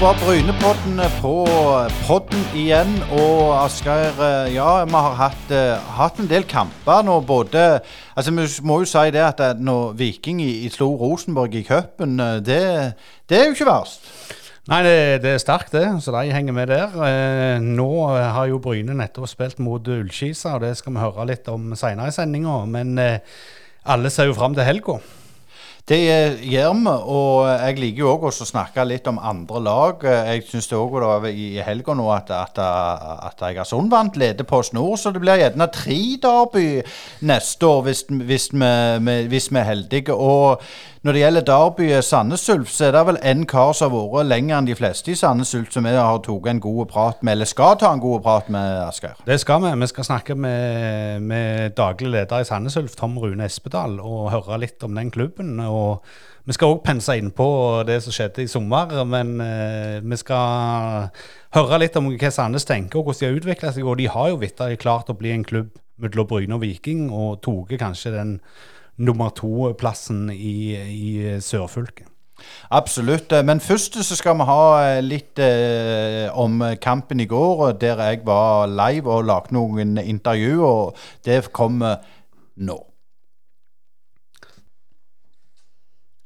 var Brynepodden på podden igjen. Og Asgeir, eh, ja, vi har hatt, eh, hatt en del kamper nå. Både Altså, vi må jo si det at eh, når Viking i, slo Rosenborg i cupen, det, det er jo ikke verst. Nei, det, det er sterkt, det. Så de henger med der. Eh, nå har jo Bryne nettopp spilt mot Ullskisa, og det skal vi høre litt om seinere i sendinga. Men eh, alle ser jo fram til helga. Det gjør vi, og jeg liker jo òg å snakke litt om andre lag. Jeg syns òg i helga nå at, at, at Egersund vant leder på snor, så det blir gjerne tre derby neste år hvis, hvis, vi, vi- hvis vi er heldige. Og når det gjelder derbyet Sandnes Ulf, så er det vel en kar som har vært lenger enn de fleste i Sandnes Ulf, som vi har tatt en god prat med, eller skal ta en god prat med, Asgeir. Det skal vi. Vi skal snakke med, med daglig leder i Sandnes Ulf, Tom Rune Espedal, og høre litt om den klubben. Og vi skal òg pense inn på det som skjedde i sommer, men eh, vi skal høre litt om hva Sandnes tenker, og hvordan de har utvikla seg. Og de har jo vitterlig klart å bli en klubb mellom Bryne og Viking, og tatt kanskje den nummer to-plassen i, i sørfylket. Absolutt. eh, Men først så skal vi ha eh, litt eh, om kampen i går, der jeg var live og lagde noen intervjuer. og det kommer nå.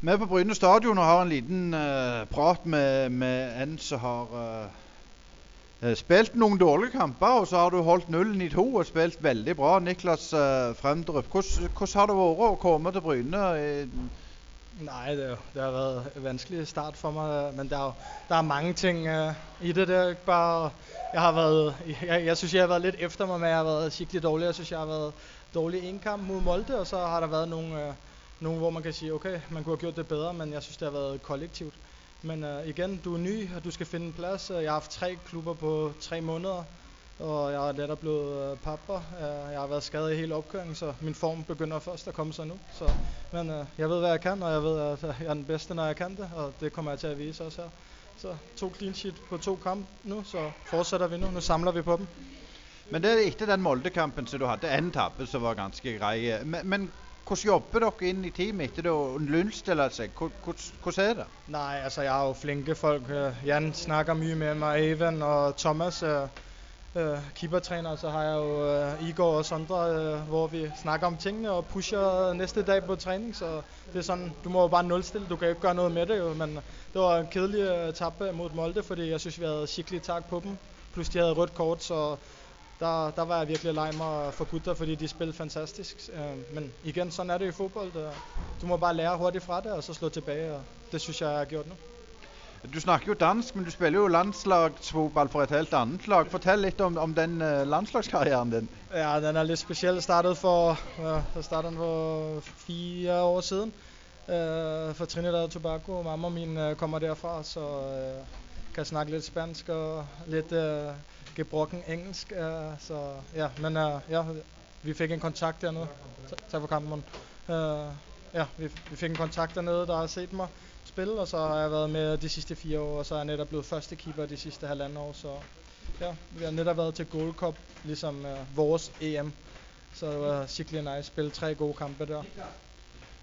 Vi er på Bryne stadion og har en liten uh, prat med, med en som har eh, spilt noen dårlige kamper, og så har du holdt nullen i to og spilt veldig bra. Niklas uh, Fremdrup, hvordan, hvordan har det vært å komme til Bryne? i- Nej, det, det har vært en vanskelig start for meg. men det er, jo, er mange ting i det. Det er ikke bare... Jeg har vært, Jeg, jeg synes, jeg har vært litt efter meg, men jeg har vært skikkelig dårlig. Jeg synes, jeg har vært dårlig i én kamp mot Molde, og så har der vært noen nogle, hvor man kan sige, okay, man kunne have gjort det bedre, men jeg synes, det har været kollektivt. Men øh, igen, du er ny, og du skal finde en plads. Jeg har haft tre klubber på tre måneder, og jeg er netop blevet øh, pappa. Øh, jeg har været skadet i hele opkøringen, så min form begynder først at komme sig nu. Så, men øh, jeg ved, hvad jeg kan, og jeg ved, at jeg er den bedste, når jeg kan det, og det kommer jeg til at vise også her. Så to clean sheet på to kamp nu, så fortsætter vi nu. Nu samler vi på dem. Men det er ikke den Molde-kampen som du hadde, en tabbe som var ganske grei. Men, men hvordan jobber dere inn i teamet etter det å? Hvordan er det? Nei, altså jeg har jo flinke folk. Jan snakker mye med meg, Even og Thomas, Uh, keepertræner. Så har jeg jo uh, Igor og Sondre, uh, hvor vi snakker om tingene og pusher næste dag på træning. Så det er sånn, du må jo bare nullstille. Du kan jo ikke gjøre noe med det jo, men det var en kedelig etappe mot Molde, fordi jeg synes, vi hadde skikkelig tak på dem. Plus de havde rødt kort, så der, der var jeg virkelig lei meg for gutter, fordi de spiller fantastisk. Øh, men igjen, sånn er det i fotball. øh, Du må bare lære hurtig fra det, og så slå tilbage, og det synes jeg, jeg har gjort nå. Du snakker jo dansk, men du spiller jo landslagsfotball for et helt annet lag. Fortell litt om, om den eh, landslagskarrieren din. Ja, den er litt spesiell. Startet for, jeg startede for fire år siden. Øh, for Trinidad og Tobago. Mamma min øh, kommer derfra, så uh, kan snakke litt spansk og litt øh, gebrokken engelsk. Øh, så ja, men øh, ja, vi fikk en kontakt dernede. Takk Tak for kampen. Øh, ja, vi, vi fikk en kontakt dernede, der har sett meg spille, og så har jeg vært med de sidste fire år, og så er jeg netop blevet første keeper de sidste halvannet år, så ja, vi har netop vært til Gold Cup, ligesom uh, vores EM. Så det var skikkelig nice. Spille tre gode kampe der.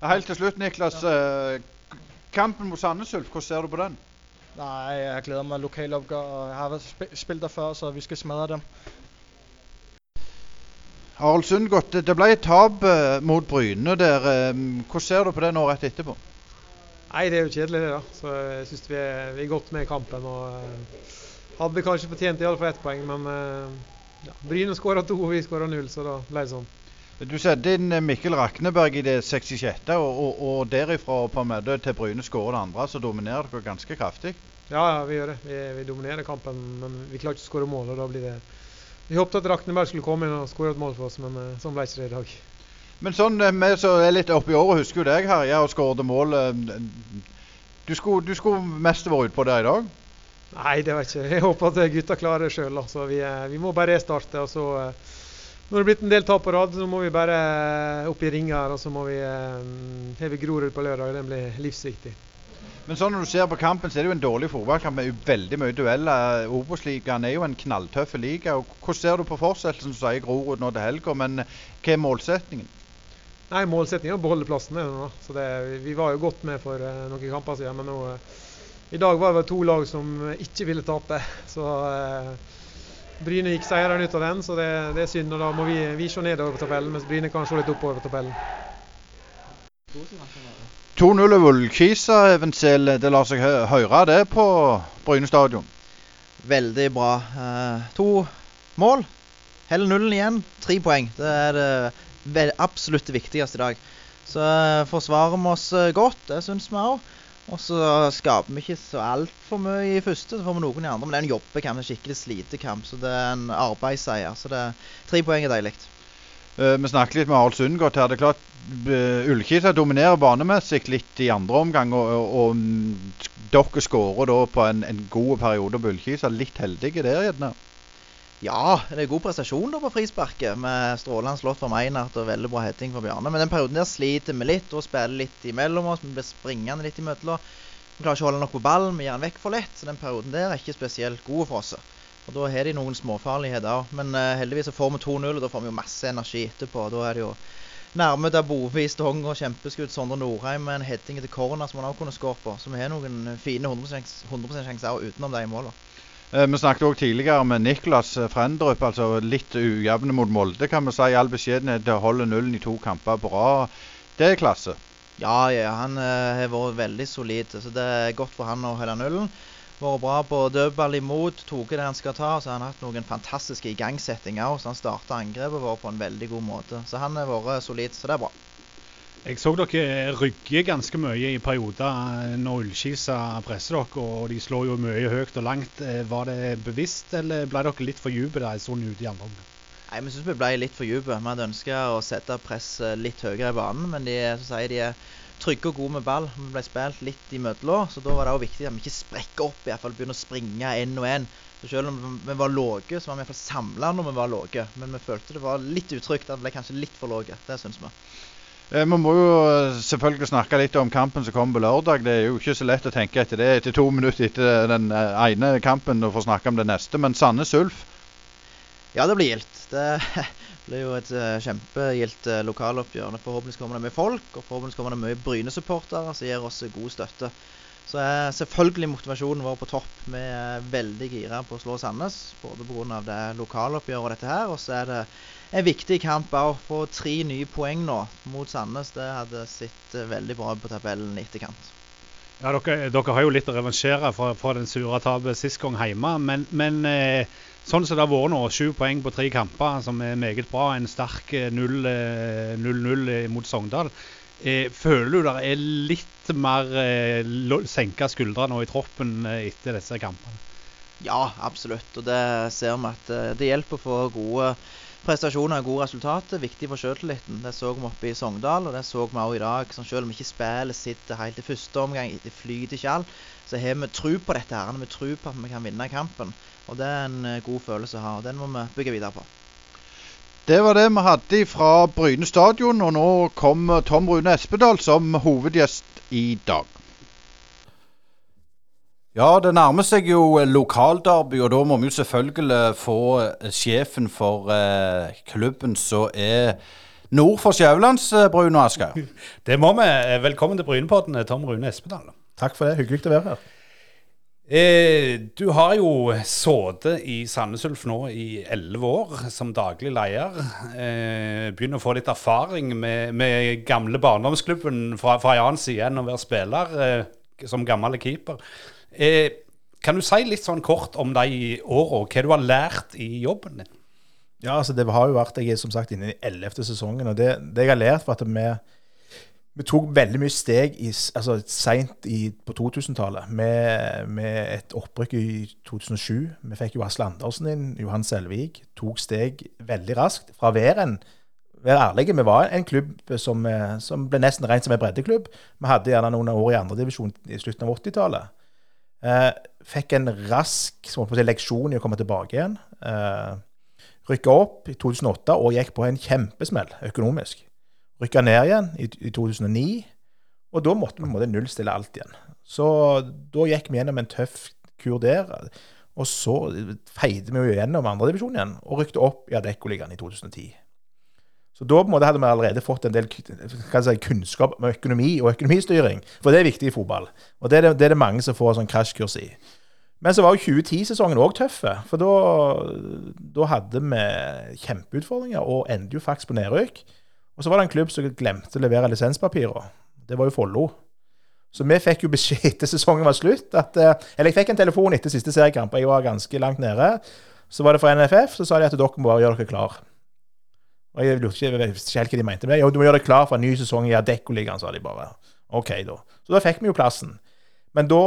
Helt til slutt, Niklas. Ja. kampen mot Sandnes Ulf, hvordan ser du på den? Nej, jeg glæder mig lokalopgør, og jeg har været sp- spillet der før, så vi skal smadre dem. Harald Sundgodt, det ble et tap eh, mot Bryne der. eh, hvordan ser du på det nå rett etterpå? Nei, det er jo kjedelig det, da. Så jeg syns vi, vi er godt med i kampen. og eh, Hadde kanskje fortjent i alle fall ett poeng, men eh, ja, Bryne skåra to, og vi skåra null, så da ble det sånn. Du setter inn eh, Mikkel Rakneberg i det 66., og, og, og derifra på en måte til Bryne skårer det andre, så dominerer dere ganske kraftig. Ja, ja, vi gjør det. Vi, vi dominerer kampen, men vi klarer ikke å skåre mål. og da blir det... Vi håpet at Rakneberg skulle komme inn og skåre et mål for oss, men eh, sånn ble ikke det i dag. Men sånn, eh, vi som er litt oppi året, husker jo deg, Herje, og skåret mål. Du skulle, du skulle mest vært utpå der i dag. Nei, det var ikke Jeg håper at gutta klarer det sjøl. Så vi, vi, må bare restarte. og så... Eh, når det er blitt en del tap på rad, så må vi bare eh, opp i ringer og så må vi eh, heve Grorud på lørdag. Den blir livsviktig. Men sånn når du ser på kampen, så er det jo en dårlig fotballkamp med veldig mye dueller. Obos-ligaen er jo en knalltøff liga. Hvordan ser du på fortsettelsen, sier Grorud nå til helga? Men hva er målsetningen? Nei, Målsettingen er å beholde plassen. Så det, vi var jo godt med for uh, noen kamper siden. Men nå, uh, i dag var det to lag som ikke ville tape. Så uh, Bryne gikk seirende ut av den, så det, det, er synd. og Da må vi, vi se nedover på tabellen, mens Bryne kan se litt oppover på tabellen. 2-0 over Ullkisa, Eventsel. Det lar seg høre det på Bryne stadion? Veldig bra. to mål. Heller nullen igjen. Tre poeng. Det er det absolutt viktigste i dag. Så eh, forsvarer vi oss eh, godt, det syns vi òg. Og så skaper vi ikke så altfor mye i første, så får vi noen i andre. Men det er en jobbekamp, en skikkelig slitekamp. Så det er en arbeidsseier. Så det er tre poeng er deilig. Uh, vi snakket litt med Harald Sundgård her. Det er klart uh, Ullkisa dominerer banemessig litt i andre omgang. Og, og, og um, dere skårer da på en, en god periode på Ullkisa. Litt heldige der, gjerne? Ja, det er god prestasjon da på frisparket med strålende slått fra Meinert og veldig bra heading fra Bjarne. Men den perioden der sliter vi litt og spiller litt imellom oss. Vi blir springende litt imellom. Vi klarer ikke å holde nok på ballen, vi gir den vekk for lett. Så den perioden der er ikke spesielt god for oss. Og Da har de noen småfarligheter òg. Men uh, heldigvis får vi 2-0, og da får vi jo masse energi etterpå. Da er det jo nærme der Bove i stong og kjempeskudd. Sondre Norheim med en heading til corner som han òg kunne skåret på. Så vi har noen fine 100 sjanser òg utenom de målene. Eh, vi snakket også tidligere med Niklas eh, Frendrup. altså Litt ujevne mot Molde, kan vi si. I all beskjedenhet holder nullen i to kamper rad. Det er klasse. Ja, ja han uh, har vært veldig solid. så Det er godt for han å holde nullen. Vært bra på dødball imot, tatt det han skal ta. Så Han har hatt noen fantastiske igangsettinger. Så han starta angrepet vårt på en veldig god måte. Så han har vært solid, så det er bra. Jeg så dere rygge ganske mye i perioder når Ullskisa presser dere, og de slår jo mye høyt og langt. Eh, var det bevisst, eller ble dere litt for dype der sånn ute i andre omgang? Nei, Vi syns vi ble litt for dype. Vi hadde ønska å sette presset litt høyere i banen, men de, sier, de er trygge og gode med ball. Vi ble spilt litt imellom, så da var det også viktig at vi ikke sprekker opp, i hvert fall begynner å springe én og én. Selv om vi var lave, så var vi iallfall samla når vi var lave. Men vi følte det var litt utrygt. At vi ble kanskje litt for lave. Det syns vi. Eh, vi må jo eh, selvfølgelig snakke litt om kampen som kommer på lørdag. Det er jo ikke så lett å tenke etter det etter to minutter etter den eh, ene kampen og få snakke om det neste. Men Sandnes Ulf? Ja, det blir gildt. Det blir jo et kjempegildt lokaloppgjør. Forhåpentligvis kommer det mye folk, og forhåpentligvis kommer det mye Bryne-supportere som gir oss god støtte. Så er selvfølgelig motivasjonen vår på topp. Vi er veldig gira på å slå Sandnes. Både pga. det lokaloppgjøret og dette her, og så er det en viktig kamp å få tre nye poeng nå mot Sandnes. Det hadde sett eh, veldig bra på tabellen i etterkant. Ja, dere, dere, har jo litt å revansjere fra, fra den sure tapet sist gang hjemme. Men, men eh, sånn som det har vært nå, sju poeng på tre kamper, som er meget bra. En sterk 0-0 eh, mot Sogndal. Eh, føler du det er litt mer eh, senka skuldre nå i troppen eh, etter disse kampene? Ja, absolutt. Og det ser vi at det hjelper få gode prestasjoner og gode resultater. Viktig for sjøltilliten. Det så vi oppe i Sogndal, og det så vi også i dag. Så selv om ikke spillet sitter helt i første omgang, det flyter ikke alt, så har vi tro på dette. her. Vi tror på at vi kan vinne kampen. Og det er en eh, god følelse å ha. og Den må vi bygge videre på. Det var det vi hadde fra Bryne stadion, og nå kommer Tom Rune Espedal som hovedgjest i dag. Ja, det nærmer seg jo lokalderby, og da må vi jo selvfølgelig få eh, sjefen for eh, klubben som er nord for Skjævelands, eh, Bruno Asker. Det må vi. Velkommen til Brynepodden, Tom Rune Espedal. Takk for det. Hyggelig å være her. Eh, du har jo sittet i Sandnes Ulf nå i elleve år som daglig leder. Eh, begynner å få litt erfaring med, med gamle barndomsklubben fra, fra en annen side enn å være spiller eh, som gammel keeper. Eh, kan du si litt sånn kort om de åra, hva du har lært i jobben din? Ja, altså det har jo vært, Jeg er som sagt inne i ellevte sesongen. og det, det, jeg har lært, var at vi, vi tok veldig mye steg i, altså seint på 2000-tallet med, med, et opprykk i 2007. Vi fikk jo Asle Andersen inn, Johan Selvik. Tok steg veldig raskt. Fra Væren, vær ærlige, vi var en klubb som, eh, som ble nesten regnet som en breddeklubb. Vi hadde gjerne noen år i andredivisjon i slutten av 80-tallet. Eh, fikk en rask si, leksjon i å komme tilbake igjen. Eh, Rykka opp i 2008 og gikk på en kjempesmell økonomisk. Rykka ned igjen i, i 2009, og da måtte vi på en måte nullstille alt igjen. Så da gikk vi gjennom en tøff kur der. Og så feide vi jo gjennom andredivisjon igjen og rykte opp i Adeccoligaen i 2010. Så da på en måte hadde vi allerede fått en del si, kunnskap om økonomi og økonomistyring. For det er viktig i fotball. Og det er det, det, er det mange som får sånn krasjkurs i. Men så var jo 2010-sesongen òg tøff. For da, da, hadde vi kjempeutfordringer og endte jo faktisk på nedrykk. Og så var det en klubb som glemte å levere lisenspapirer. Det var jo Follo. Så vi fikk jo beskjed etter sesongen var slutt at eh, Eller jeg fikk en telefon etter siste seriekamp, jeg var ganske langt nede. Så var det fra NFF, så sa de at dere må bare gjøre dere klar. Og Jeg lurte ikke, ikke helt hva de mente med Jo, du må gjøre deg klar for en ny sesong i Adeccoligaen, sa de bare. OK, da. Så da fikk vi jo plassen. Men da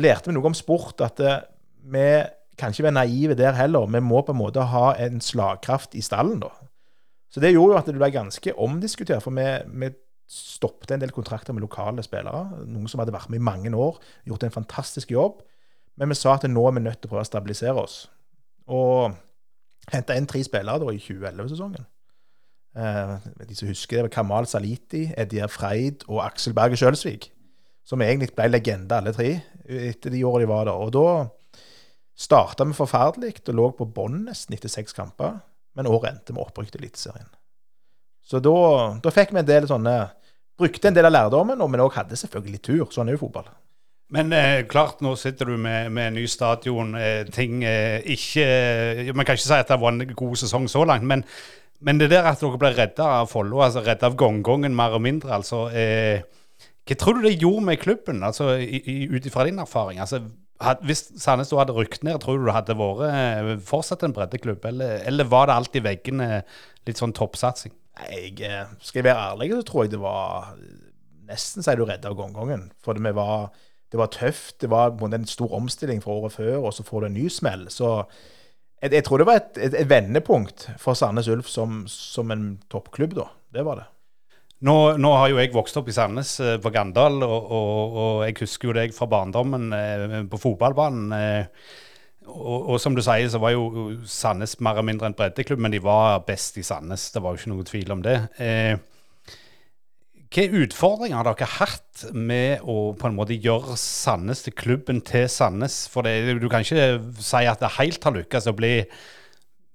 lærte vi noe om sport, at eh, vi kan ikke være naive der heller. Vi må på en måte ha en slagkraft i stallen, da. Så det gjorde jo at det ble ganske omdiskutert. For vi, vi stoppet en del kontrakter med lokale spillere. Noen som hadde vært med i mange år, gjort en fantastisk jobb. Men vi sa at nå er vi nødt til å prøve å stabilisere oss. Og henta inn tre spillere da i 2011-sesongen. Eh, de som husker det, var Kamal Saliti, Edir Freid og Aksel Berge Sjølsvik. Som egentlig ble legende, alle tre, etter de årene de var der. Og da starta vi forferdelig og lå på bånn nesten etter seks kamper. Men året endte med opprykk til Eliteserien. Så da, da, fikk vi en del sånne Brukte en del av lærdommen, men òg hadde selvfølgelig tur. Sånn er jo fotball. Men eh, klart, nå sitter du med, med ny stadion. Eh, ting eh, ikke Man kan ikke si at det var en god sesong så langt, men, men det der at dere ble redda av Follo, altså redda av gongongen mer og mindre, altså eh, Hva tror du det gjorde med klubben, altså ut ifra din erfaring? altså had, Hvis Sandnes hadde rykt ned, tror du det hadde vært eh, fortsatt en breddeklubb, eller, eller var det alltid veggene litt sånn toppsatsing? Jeg, eh, skal jeg være ærlig, så tror jeg det var nesten så er du redd av gongongen. For det, var, det var tøft. Det var en stor omstilling fra året før, og så får du en ny smell. Så jeg, jeg tror det var et, et, et vendepunkt for Sandnes Ulf som, som, en toppklubb, da. Det var det. Nå, nå, har jo jeg vokst opp i Sandnes, eh, på Gandal, og, og, og jeg husker jo deg fra barndommen eh, på fotballbanen. Og, og, som du sier, så var jo Sandnes mer eller mindre en breddeklubb, men de var best i Sandnes. Det var jo ikke noe tvil om det. Eh, hvilke utfordringer har dere hatt med å på en måte gjøre Sandnes til klubben til Sandnes? For det, du kan ikke si at det helt har lykkes å bli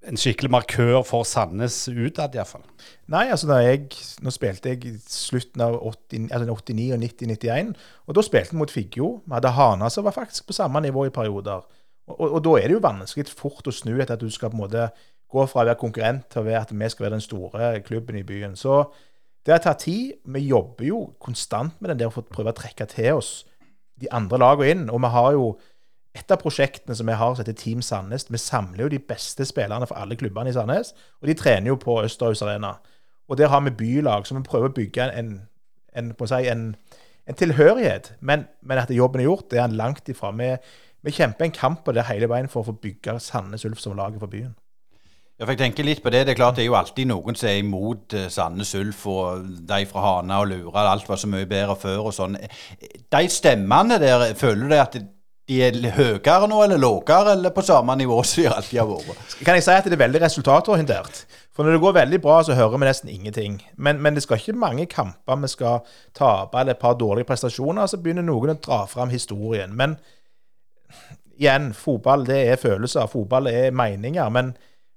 en skikkelig markør for Sandnes utad, iallfall. Nei, altså da jeg, nå spilte jeg slutten av 80, altså 89 og 90-91, og da spilte vi mot Figgjo. Vi hadde Hana som var faktisk på samme nivå i perioder. Og, og, da er det jo vanskelig fort å snu etter at du skal på en måte gå fra å være konkurrent til å være at vi skal være den store klubben i byen. Så det har tatt tid. Vi jobber jo konstant med den der for å prøve å trekke til oss de andre lagene inn. Og vi har jo et av prosjektene som vi har, som heter Team Sandnes. Vi samler jo de beste spillerne for alle klubbene i Sandnes. Og de trener jo på Østerhus Arena. Og der har vi bylag, så vi prøver å bygge en, en, si, en, en tilhørighet. Men, men, at jobben er gjort, det er han langt ifra. Vi vi kjemper en kamp på det hele veien for å få bygge Sandnes Ulf som laget for byen. Ja, for jeg tenker litt på Det det er klart det er jo alltid noen som er imot uh, Sandnes Ulf og de fra Hana og Lura. Alt var så mye bedre før og sånn. De stemmene der, føler du at de er høyere nå eller lavere, eller på samme nivå som de alltid har vært? Kan jeg si at det er veldig resultatorientert? For når det går veldig bra, så hører vi nesten ingenting. Men, men det skal ikke mange kamper vi skal tape, eller et par dårlige prestasjoner, så begynner noen å dra fram historien. Men igjen, fotball det er følelser, fotball er meninger. Men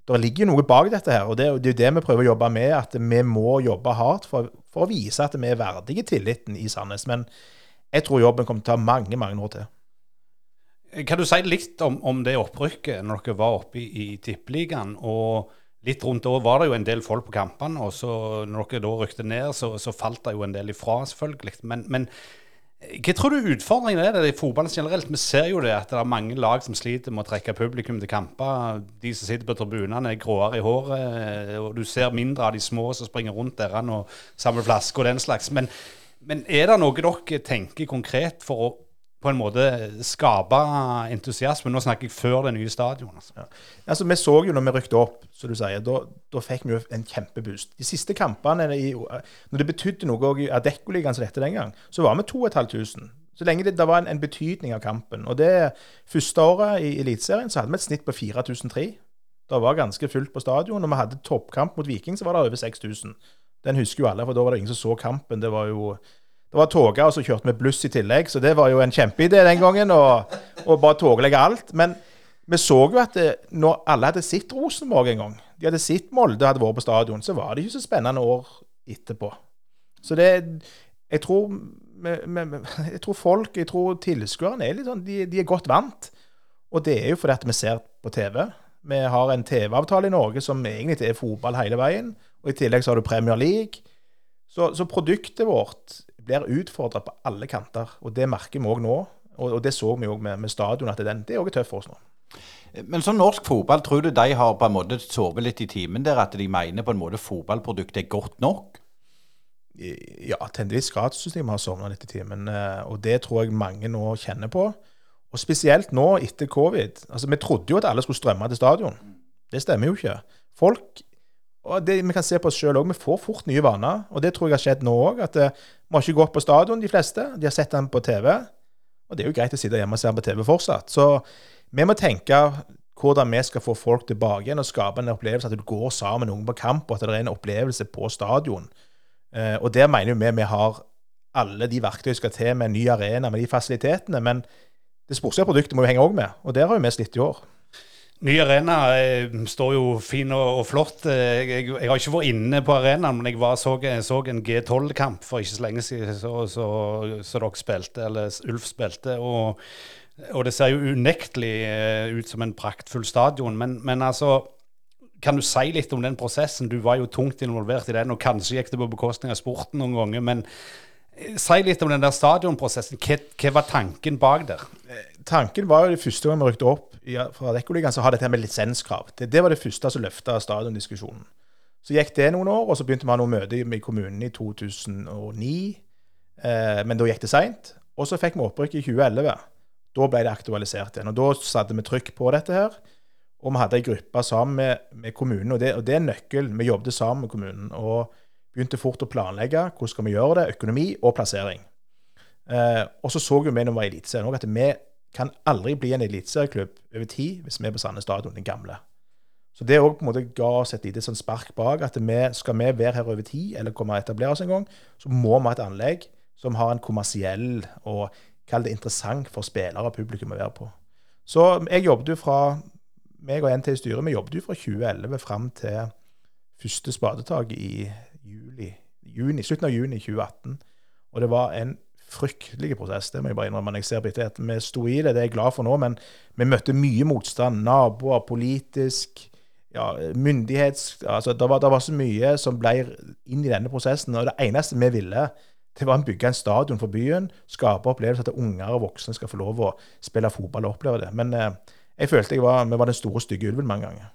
det ligger jo noe bak dette her, og det, er jo det vi prøver å jobbe med. At vi må jobbe hardt for, for å vise at vi er verdige tilliten i Sandnes. Men jeg tror jobben kommer til å ta mange, mange år til. Kan du si litt om, om det opprykket når dere var oppe i, i Tippeligaen? Og litt rundt da var det jo en del folk på kampene, og så når dere da rykte ned, så, så falt det jo en del ifra, selvfølgelig. Men, men hva tror du utfordringen er det i fotballen generelt? Vi ser jo det at det er mange lag som sliter med å trekke publikum til kamper. De som sitter på tribunene er gråere i håret, og du ser mindre av de små som springer rundt der og samler flasker og den slags. Men, men, er det noe dere tenker konkret for å på en måte skape entusiasme. Nå snakker jeg før det nye stadionet. Altså. Altså, Vi så jo når vi rykte opp, som du sier, da fikk vi jo en kjempeboost. De siste kampene, i, når det betydde noe òg i Adeccoligaen som dette den gang, så var vi 2500. Så lenge det, det var en, en, betydning av kampen. Og det første året i Eliteserien så hadde vi et snitt på 4003. Det var ganske fullt på stadion. Når vi hadde toppkamp mot Viking, så var det over 6000. Den husker jo alle, for da var det ingen som så kampen. Det var jo det var toga, og så kjørte vi bluss i tillegg, så det var jo en kjempeidé den gangen. å bare toglegge alt. Men vi så jo at det, når alle hadde sett Rosenborg en gang, de hadde sett Molde hadde vært på stadion, så var det ikke så spennende år etterpå. Så det Jeg tror, jeg tror folk, jeg tror tilskuerne er litt sånn de, de, er godt vant. Og det er jo fordi at vi ser på TV. Vi har en TV-avtale i Norge som egentlig er fotball hele veien. Og i tillegg så har du Premier League. Så, så produktet vårt blir utfordra på alle kanter. Og det merker vi òg nå. Og, og, det så vi òg med, med stadion, at den, det er òg tøft for oss nå. Men som norsk fotball, tror du de har på en måte sovet litt i timen der? At de mener på en måte fotballproduktet er godt nok? Ja, til en viss grad syns jeg vi har sovna litt i timen. Eh, og det tror jeg mange nå kjenner på. Og spesielt nå etter covid. Altså, Vi trodde jo at alle skulle strømme til stadion. Det stemmer jo ikke. Folk og det, Vi kan se på oss sjøl òg. Vi får fort nye vaner. Og det tror jeg har skjedd nå òg. At vi har ikke gått på stadion, de fleste. De har sett den på TV. Og det er jo greit å sitte hjemme og se den på TV fortsatt. Så vi må tenke hvordan vi skal få folk tilbake igjen og skape en opplevelse at du går sammen med noen på kamp, og at det er en opplevelse på stadion. Eh, og der mener jo vi vi har alle de verktøy skal til med en ny arena, med de fasilitetene. Men det sportslige produktet må jo henge òg med, og der har vi slitt i år. Ny arena eh, står jo fin og, og flott. Jeg, jeg, jeg, har ikke vært inne på arenaen, men jeg var, så, så, en G12-kamp for ikke så lenge siden så, så, så, dere spilte, eller Ulf spilte. Og, og det ser jo unektelig eh, ut som en praktfull stadion. Men, men, altså, kan du si litt om den prosessen? Du var jo tungt involvert i den, og kanskje gikk det på bekostning av sporten noen ganger. men eh, Si litt om den der stadionprosessen. Hva, hva var tanken bak der? Tanken var jo det første gang vi rykte opp fra Rekkoligaen, så har dette med lisenskrav. Det, det, var det første som løfta stadiondiskusjonen. Så gikk det noen år, og så begynte vi å ha noen møter med kommunen i 2009. Eh, men da gikk det seint. Og så fikk vi opprykk i 2011. Da ble det aktualisert igjen. Og da satte vi trykk på dette her. Og vi hadde ei gruppe sammen med, med kommunen, og det, og det er nøkkelen. Vi jobbet sammen med kommunen og begynte fort å planlegge hvordan skal vi gjøre det, økonomi og plassering. Eh, og så så vi når vi var i Eliteserien at vi kan aldri bli en eliteserieklubb over tid hvis vi er på Sandnes stadion, den gamle. Så det òg ga oss et lite sånn spark bak. at vi, Skal vi være her over tid, eller komme og etablere oss en gang, så må vi ha et anlegg som har en kommersiell og kall det interessant for spillere og publikum å være på. Så jeg jobbet jo fra meg og NT i styret, vi jobbet jo fra 2011 fram til første spadetak i juli, juni, slutten av juni 2018. Og det var en fryktelig prosess, det må jeg bare innrømme. når jeg ser på. Vi sto i det, det er jeg glad for nå, men vi møtte mye motstand. Naboer, politisk, ja, myndighets... altså det var, det var, så mye som ble inn i denne prosessen. Og det eneste vi ville, det var å bygge en stadion for byen. Skape opplevelser at unger og voksne skal få lov å spille fotball og oppleve det. Men eh, jeg følte jeg var, vi var den store, stygge ulven mange ganger.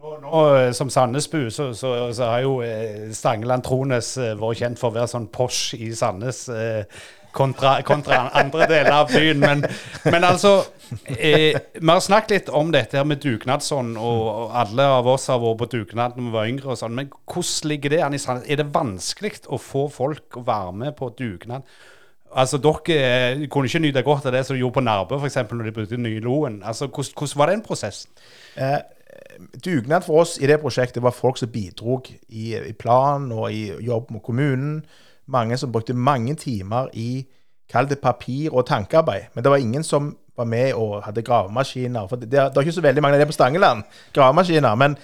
Nå, nå, eh, Som Sandnesbu så, så, så har jo eh, Stangeland Trones eh, vært kjent for å være sånn Porsche i Sandnes. Eh, kontra, kontra andre deler av byen. Men, men altså eh, Vi har snakket litt om dette her med dugnadsånd, og, og alle av oss har vært på dugnad når vi var yngre. og sånn, Men hvordan ligger det an i Sandnes? Er det vanskelig å få folk å være med på dugnad? Altså, Dere eh, kunne ikke nyte godt av det som de gjorde på Nærbø, f.eks. når de brukte Nyloen. Altså, hvordan, hvordan var den prosessen? Eh, dugnad for oss i det prosjektet var folk som bidro i, i plan og i jobb med kommunen mange som brukte mange timer i Kall det papir- og tankearbeid. Men det var ingen som var med og hadde gravemaskiner. For det, det, er ikke så veldig mange av det på Stangeland. Gravemaskiner. Men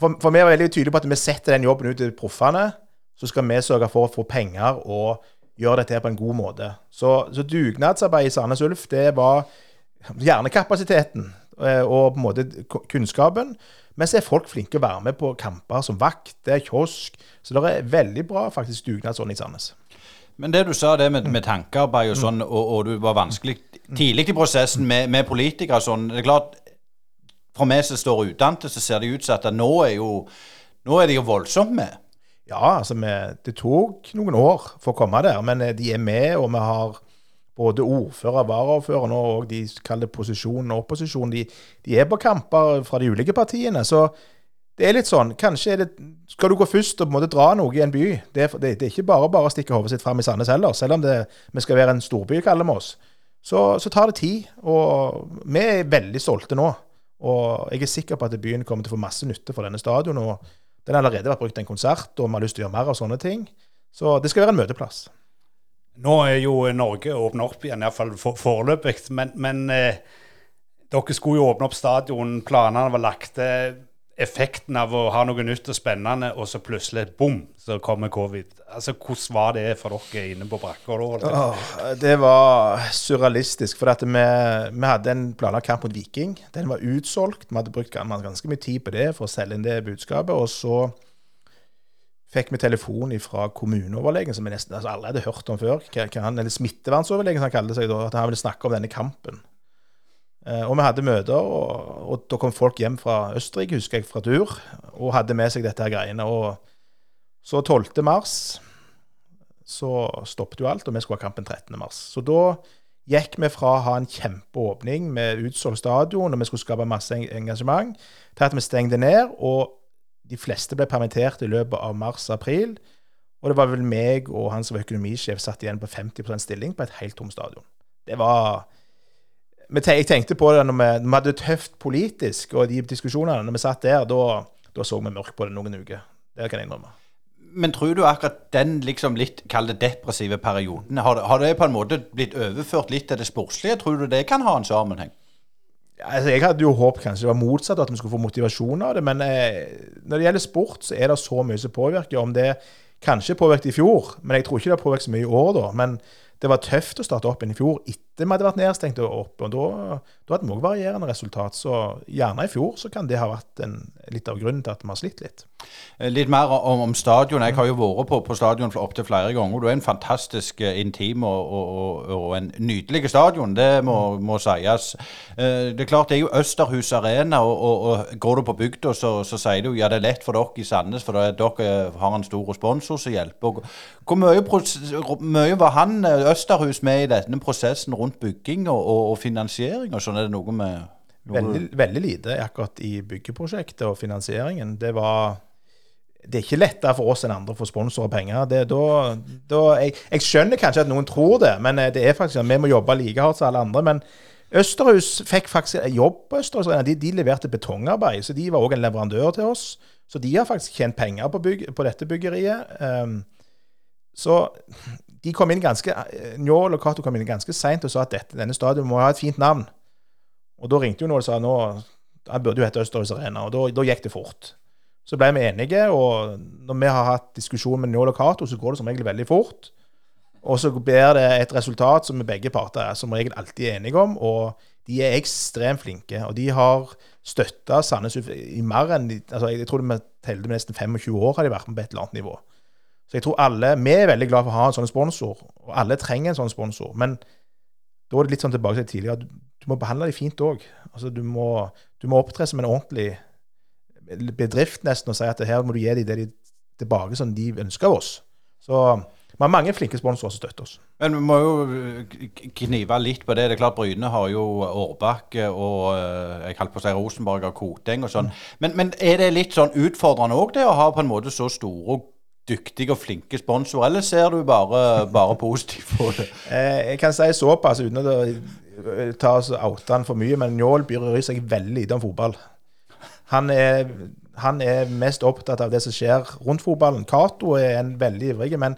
for, for vi var veldig tydelige på at vi setter den jobben ut til proffene. Så skal vi sørge for å få penger og gjøre dette på en god måte. Så, så dugnadsarbeid i Sandnes Ulf, det var hjernekapasiteten eh, og på en måte kunnskapen. Men så er folk flinke å være med på kamper som vakter, kiosk. Så det er veldig bra faktisk dugnadsånd i Sandnes. Men det du sa det med, med tankearbeid og sånn, og, og, du var vanskelig tidlig i prosessen med, med politikere og sånn det er klart, For meg som står utdannet, så ser det ut som at nå er, jo, nå er de jo voldsomt med. Ja, altså vi, det tok noen år for å komme der, men eh, de er med, og vi har både ordfører, varaordfører nå og de kaller posisjonen og opposisjonen, de, de er på kamper fra de ulike partiene. Så det er litt sånn Kanskje det, skal du gå først og på en måte dra noe i en by. Det det, det er ikke bare bare å stikke hodet sitt fram i Sandnes heller, selv om vi skal være en storby, kaller vi oss. Så, så tar det tid. Og vi er veldig stolte nå. Og jeg er sikker på at byen kommer til å få masse nytte for denne stadion. og Den har allerede vært brukt til en konsert, og vi har lyst til å gjøre mer av sånne ting. Så det skal være en møteplass. Nå er jo Norge åpna opp igjen, iallfall for, foreløpig. Men, men eh, dere skulle jo åpne opp stadion, planene var lagt. Eh, effekten av å ha noe nytt og spennende, og så plutselig bom, så kommer covid. Altså, Hvordan var det for dere inne på brakka da? Oh, det var surrealistisk. For vi, vi hadde en planlagt kamp mot Viking. Den var utsolgt. Vi hadde brukt ganske mye tid på det for å selge inn det budskapet. Og så fikk vi telefon fra kommuneoverlegen, som vi nesten altså, alle hadde hørt om før. Han, eller smittevernsoverlegen, som han kalte seg da. At han ville snakke om denne kampen. Eh, og vi hadde møter, og, og, da kom folk hjem fra Østerrike, husker jeg, fra tur, og hadde med seg dette her greiene. Og så 12. mars så stoppet jo alt, og vi skulle ha kampen 13. mars. Så da gikk vi fra å ha en kjempeåpning med utsolgt stadion, og vi skulle skape masse engasjement, til at vi stengte ned, og de fleste ble permittert i løpet av mars-april. Og det var vel meg og han som var økonomisjef satt igjen på 50% stilling på et helt tomt stadion. Det var jeg tenkte på det når vi, når vi hadde det tøft politisk, og de diskusjonene når vi satt der, da, så vi mørkt på det noen uker. Det kan jeg innrømme. Men tror du akkurat den liksom litt kall det depressive perioden, har, har, det på en måte blitt overført litt til det sportslige? Tror du det kan ha en sammenheng? Altså, jeg hadde jo håpet kanskje det var motsatt, at vi skulle få motivasjon av det. Men eh, når det gjelder sport, så er det så mye som påvirker. Om det kanskje påvirket i fjor, men jeg tror ikke det har påvirket så mye i år, da. Men det var tøft å starte opp igjen i fjor etter vi hadde vært nedstengt og opp. og Da, da hadde vi òg varierende resultat. Så gjerne i fjor så kan det ha vært en, litt av grunnen til at vi har slitt litt. Eh, litt mer om, om stadion. Jeg har jo vært på, på stadion opptil flere ganger. Du er en fantastisk eh, intim og, og, og en nydelig stadion, det må, må, sies. Eh, det er klart det er jo Østerhus Arena, og, og går du på bygda så, så, sier du ja det er lett for dere i Sandnes, for dere har en stor sponsor som hjelper. Hvor mye, mye var han Østerhus med i denne prosessen rundt bygging og, og, og finansiering og sånn? Er det noe med noe veldig, veldig, lite akkurat i byggeprosjektet og finansieringen. Det var det er ikke lettere for oss enn andre å få sponsorer penger. Det, da, da, jeg, jeg, skjønner kanskje at noen tror det, men eh, det er faktisk at vi må jobbe like hardt som alle andre. Men Østerhus fikk faktisk jobb på Østerhus. De, de leverte betongarbeid, så de var òg en leverandør til oss. Så de har faktisk tjent penger på, bygge, på dette byggeriet. Um, så de kom inn ganske Njål og Cato kom inn ganske seint og sa at dette, denne stadion må ha et fint navn. Og da ringte jo noen og sa nå han burde jo hete Østerhus Arena, og da, gikk det fort. Så ble vi enige, og når vi har hatt diskusjon med Njål og Cato, så går det som regel veldig fort. Og så blir det et resultat som vi begge parter er som regel alltid er enige om. Og de er ekstremt flinke. Og de har støtta Sandnes i mer enn altså Jeg tror de telte med nesten 25 år har de vært med på et eller annet nivå. Så jeg tror alle Vi er veldig glad for å ha en sånn sponsor, og alle trenger en sånn sponsor. Men da er det litt sånn tilbake til tidligere. Du, du må behandle dem fint òg. Altså, du, må, du må opptre som en ordentlig bedrift nesten og si at her må du gi dem det de tilbake som de ønsker av oss. Så vi har mange flinke sponsorer som støtter oss. Men vi må jo knive litt på det. Det er klart Bryne har jo Årbakke og eh, jeg holdt på å si Rosenborg og Koteng og sånn. Mm. Men, men, er det litt sånn utfordrende òg, det å ha på en måte så store og dyktige og flinke sponsorer, eller ser du bare, bare positivt på det? Eh, jeg kan si såpass uten å ta oss oute han for mye, men Njål bryr seg veldig lite om fotball. Han er, han er, mest opptatt av det som skjer rundt fotballen. Cato er en veldig ivrig, men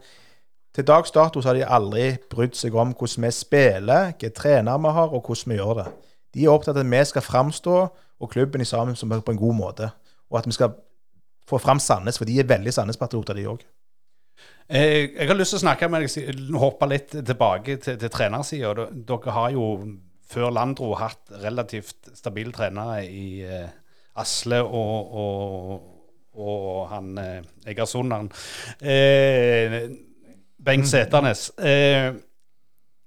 til dags dato har de aldri brydd seg om hvordan vi spiller, hvilke trenere vi har, og hvordan vi gjør det. De er opptatt av at vi skal framstå, og klubben i sammen på en god måte. Og at vi skal få fram Sandnes, for de er veldig Sandnes-patrioter, de òg. Jeg, jeg, har lyst til å snakke med deg, hoppe litt tilbake til, til trenersida. Dere har jo før Landro hatt relativt stabile trenere i eh, Asle og, og, og han eh, Egersunderen. Eh, Bengt mm. Seternes. Eh,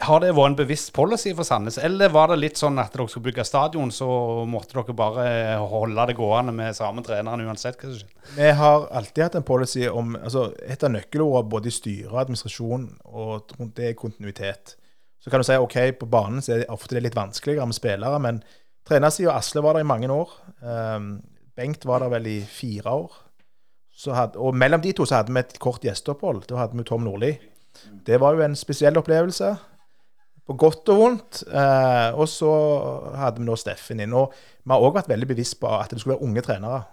har det vært en bevisst policy for Sandnes, eller var det litt sånn at dere skulle bygge stadion, så måtte dere bare holde det gående med samme treneren uansett hva som skjer? Vi har alltid hatt en policy om altså Et av nøkkelordene både i styre og administrasjon og det er kontinuitet. Så kan du si ok, på banen så er det ofte litt vanskeligere med spillere, men trenersida Asle var der i mange år. Um, Bengt var der vel i fire år. Hadde, og mellom de to så hadde vi et kort gjesteopphold. Da hadde vi Tom Nordli. Det var jo en spesiell opplevelse. På godt og vondt. Eh, og så hadde vi nå Steffen inn. Og vi har òg vært veldig bevisst på at det skulle være unge trenere.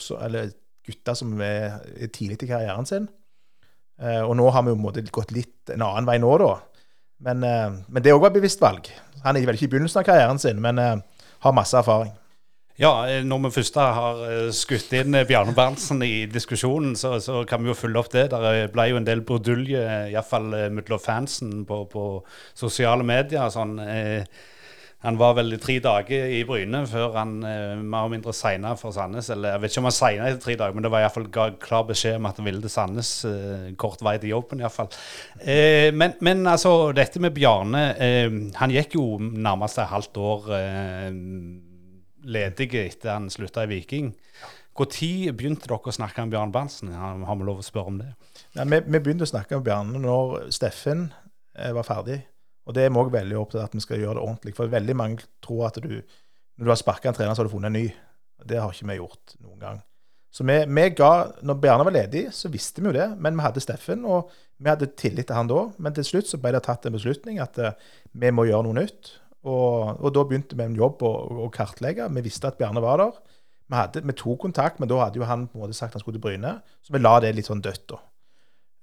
Så, eller gutter som er er tidlig i karrieren sin. Eh, og nå har vi jo måte gått litt en annen vei nå, da. Men, eh, men det òg var et bevisst valg. Han er vel ikke i begynnelsen av karrieren sin, men eh, har masse erfaring. Ja, eh, når vi først har eh, skutt inn eh, Bjarne Berntsen i diskusjonen, så, så, kan vi jo følge opp det. Det ble jo en del brudulje, iallfall mellom fansen på, på, sosiale medier. sånn han var vel tre dager i Bryne før han mer og mindre signa for Sandnes. Eller jeg vet ikke om han signa i tre dager, men det var iallfall klar beskjed om at han ville til Sandnes. Kort vei til jobben, iallfall. Eh, men, men altså, dette med Bjarne Han gikk jo nærmest et halvt år eh, ledig etter han slutta i Viking. Når begynte dere å snakke om Bjarne Berntsen? Har vi lov å spørre om det? Ja, vi, vi begynte å snakke om Bjarne når Steffen eh, var ferdig. Og det er vi òg veldig opptatt av at vi skal gjøre det ordentlig. For veldig mange tror at du, når du har sparka en trener, så har du funnet en ny. Det har ikke vi gjort noen gang. Så vi, vi ga, når Bjarne var ledig, så visste vi jo det. Men vi hadde Steffen, og vi hadde tillit til han da. Men til slutt så ble det tatt en beslutning at uh, vi må gjøre noe nytt. Og, og da begynte vi en jobb å, kartlegge. Vi visste at Bjarne var der. Vi, hadde, vi tok kontakt, men da hadde jo han på en måte sagt han skulle til Bryne. Så vi la det litt sånn dødt, da.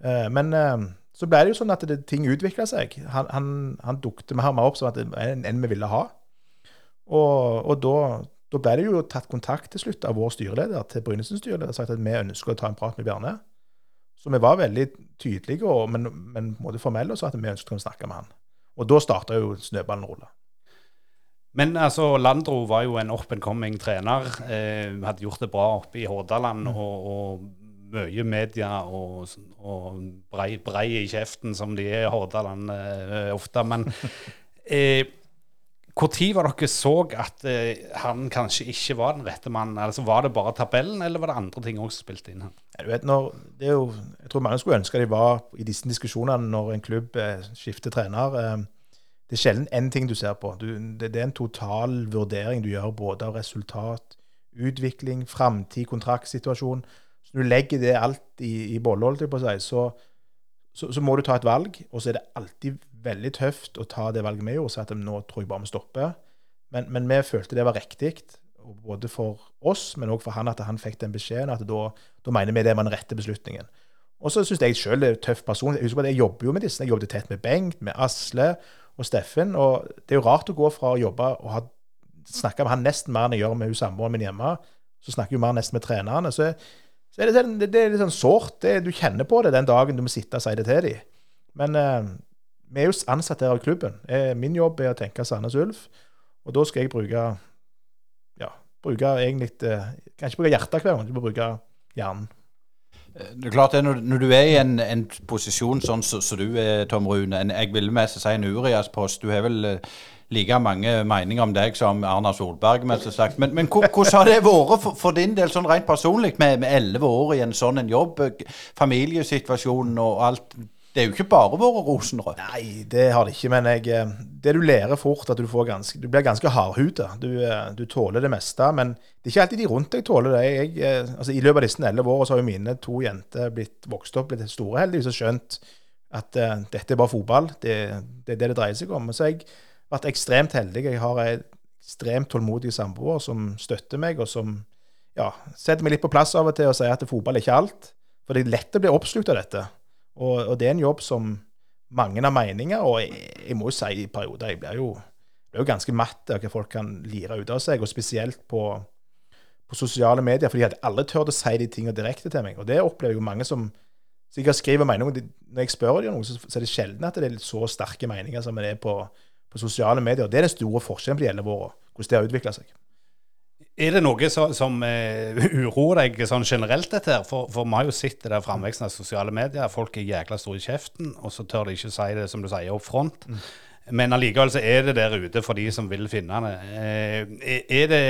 Eh, men eh, så ble det jo sånn at det, ting utvikla seg. Han, han, han dukte og mer opp som at en, en vi ville ha. Og, og da, da, ble det jo tatt kontakt til slutt av vår styreleder til Brynesen styreleder og sagt at vi ønsker å ta en prat med Bjarne. Så vi var veldig tydelige, og, men, men på en måte formelle, og sa at vi ønsket å snakke med han. Og da starta jo snøballen å. Men altså, Landro var jo en up and coming trener. Eh, hadde gjort det bra oppe i Hordaland. Mm. og, og mye media og, og brei, brei, i kjeften, som de er i Hordaland eh, ofte. Men eh, når var dere så at eh, han kanskje ikke var den rette mannen? Altså, var det bare tabellen, eller var det andre ting også spilte inn? Ja, du vet, når, det jo, jeg tror mange skulle ønske de var i disse diskusjonene når en klubb eh, skifter trener. Eh, det er sjelden én ting du ser på. Du, det, det, er en total vurdering du gjør både av resultat, utvikling, framtid, kontraktsituasjon. Så du legger det alt i, i bolle, så, så, så, må du ta et valg. Og så er det alltid veldig tøft å ta det valget gjorde, og si at nå tror jeg bare vi stopper. Men, men, vi følte det var riktig, både for oss, men òg for han, at han fikk den beskjeden. At da, da mener vi det var den rette beslutningen. Og så syns jeg sjøl det er tøff person. Jeg husker at jeg jobber jo med disse. Jeg jobbet tett med Bengt, med Asle og Steffen. Og det er jo rart å gå fra å jobbe og snakke med han nesten mer enn jeg gjør med samboeren min hjemme. Så snakker jeg jo mer nesten med trenerne. Så så er det, sånn, det, det er litt sånn sårt. Du kjenner på det den dagen du må sitte og si det til dem. Men eh, vi er jo ansatt her av klubben. Eh, min jobb er å tenke Sandnes Ulf. Og da skal jeg bruke ja, bruke egentlig eh, Kan ikke bruke hjertet hver gang, du må bruke hjernen. Det er klart det, når, du er i en, en posisjon sånn som så, så du er, Tom Rune, en, jeg vil mest si en Urias-post Du har vel eh, like mange meninger om deg som Erna Solberg. Men, men, men hvordan har det vært for, for, din del, sånn rent personlig, med elleve år i en sånn en jobb? Familiesituasjonen og alt. Det er jo ikke bare vært rosenrødt. Nei, det har det ikke. Men jeg, eh, det du lærer fort, at du, ganske, du blir ganske hardhuda. Du, eh, du, tåler det meste. Men det er ikke alltid de rundt deg tåler det. Jeg, eh, altså, I løpet av disse elleve årene har jo mine to jenter blitt vokst opp, blitt store heldigvis, og skjønt at uh, dette er bare fotball. Det, det, er det det dreier seg om. Så jeg har vært ekstremt heldig. Jeg har en ekstremt tålmodig samboer som støtter meg, og som ja, setter meg litt på plass av og til og sier at fotball er ikke alt. For det er lett å bli oppslukt av dette. Og, og, det er en jobb som mange har meninger, og jeg, jeg må jo si i perioder jeg blir jo, blir jo ganske matt av hva folk kan lire ut av seg, og spesielt på, på sosiale medier, for de hadde aldri turt å si de tingene direkte til meg. Og det opplever jo mange som sikkert skriver meninger. Når jeg spør dem om noe, så er det sjelden at det er så sterke meninger som det er på, på sosiale medier. Det er den store forskjellen på de elleve åra, hvordan det har utvikla seg. Er det noe så, som uh, uroer deg sånn generelt, dette her? For, for vi har jo sett det der framveksten av sosiale medier. Folk er jækla store i kjeften, og så tør de ikke si det som du sier, opp front. Mm. Men allikevel så er det der ute for de som vil finne det. Uh, er det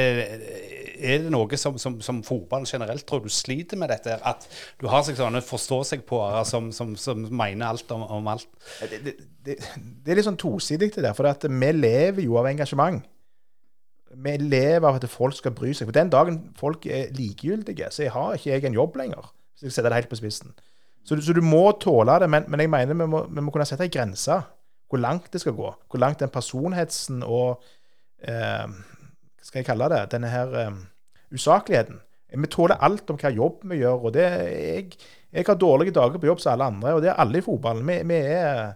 er det noe som, som, som fotballen generelt tror du sliter med dette? At du har sånne forstå-seg-på-ere som, som, som mener alt om, om alt? Det, det, det, det er litt sånn tosidig det. For at vi lever jo av engasjement. Vi lever av at folk skal bry seg. For den dagen folk er likegyldige, så har ikke jeg en jobb lenger. Hvis jeg setter det helt på spissen. Så, så du må tåle det. Men, men jeg mener vi må, vi må kunne sette en grense. Hvor langt det skal gå. Hvor langt den personhetsen og eh, Hva skal jeg kalle det? Denne her eh, usakligheten. Vi tåler alt om hva jobb vi gjør. og det jeg, jeg har dårlige dager på jobb som alle andre, og det er alle i fotballen. Vi, vi, er,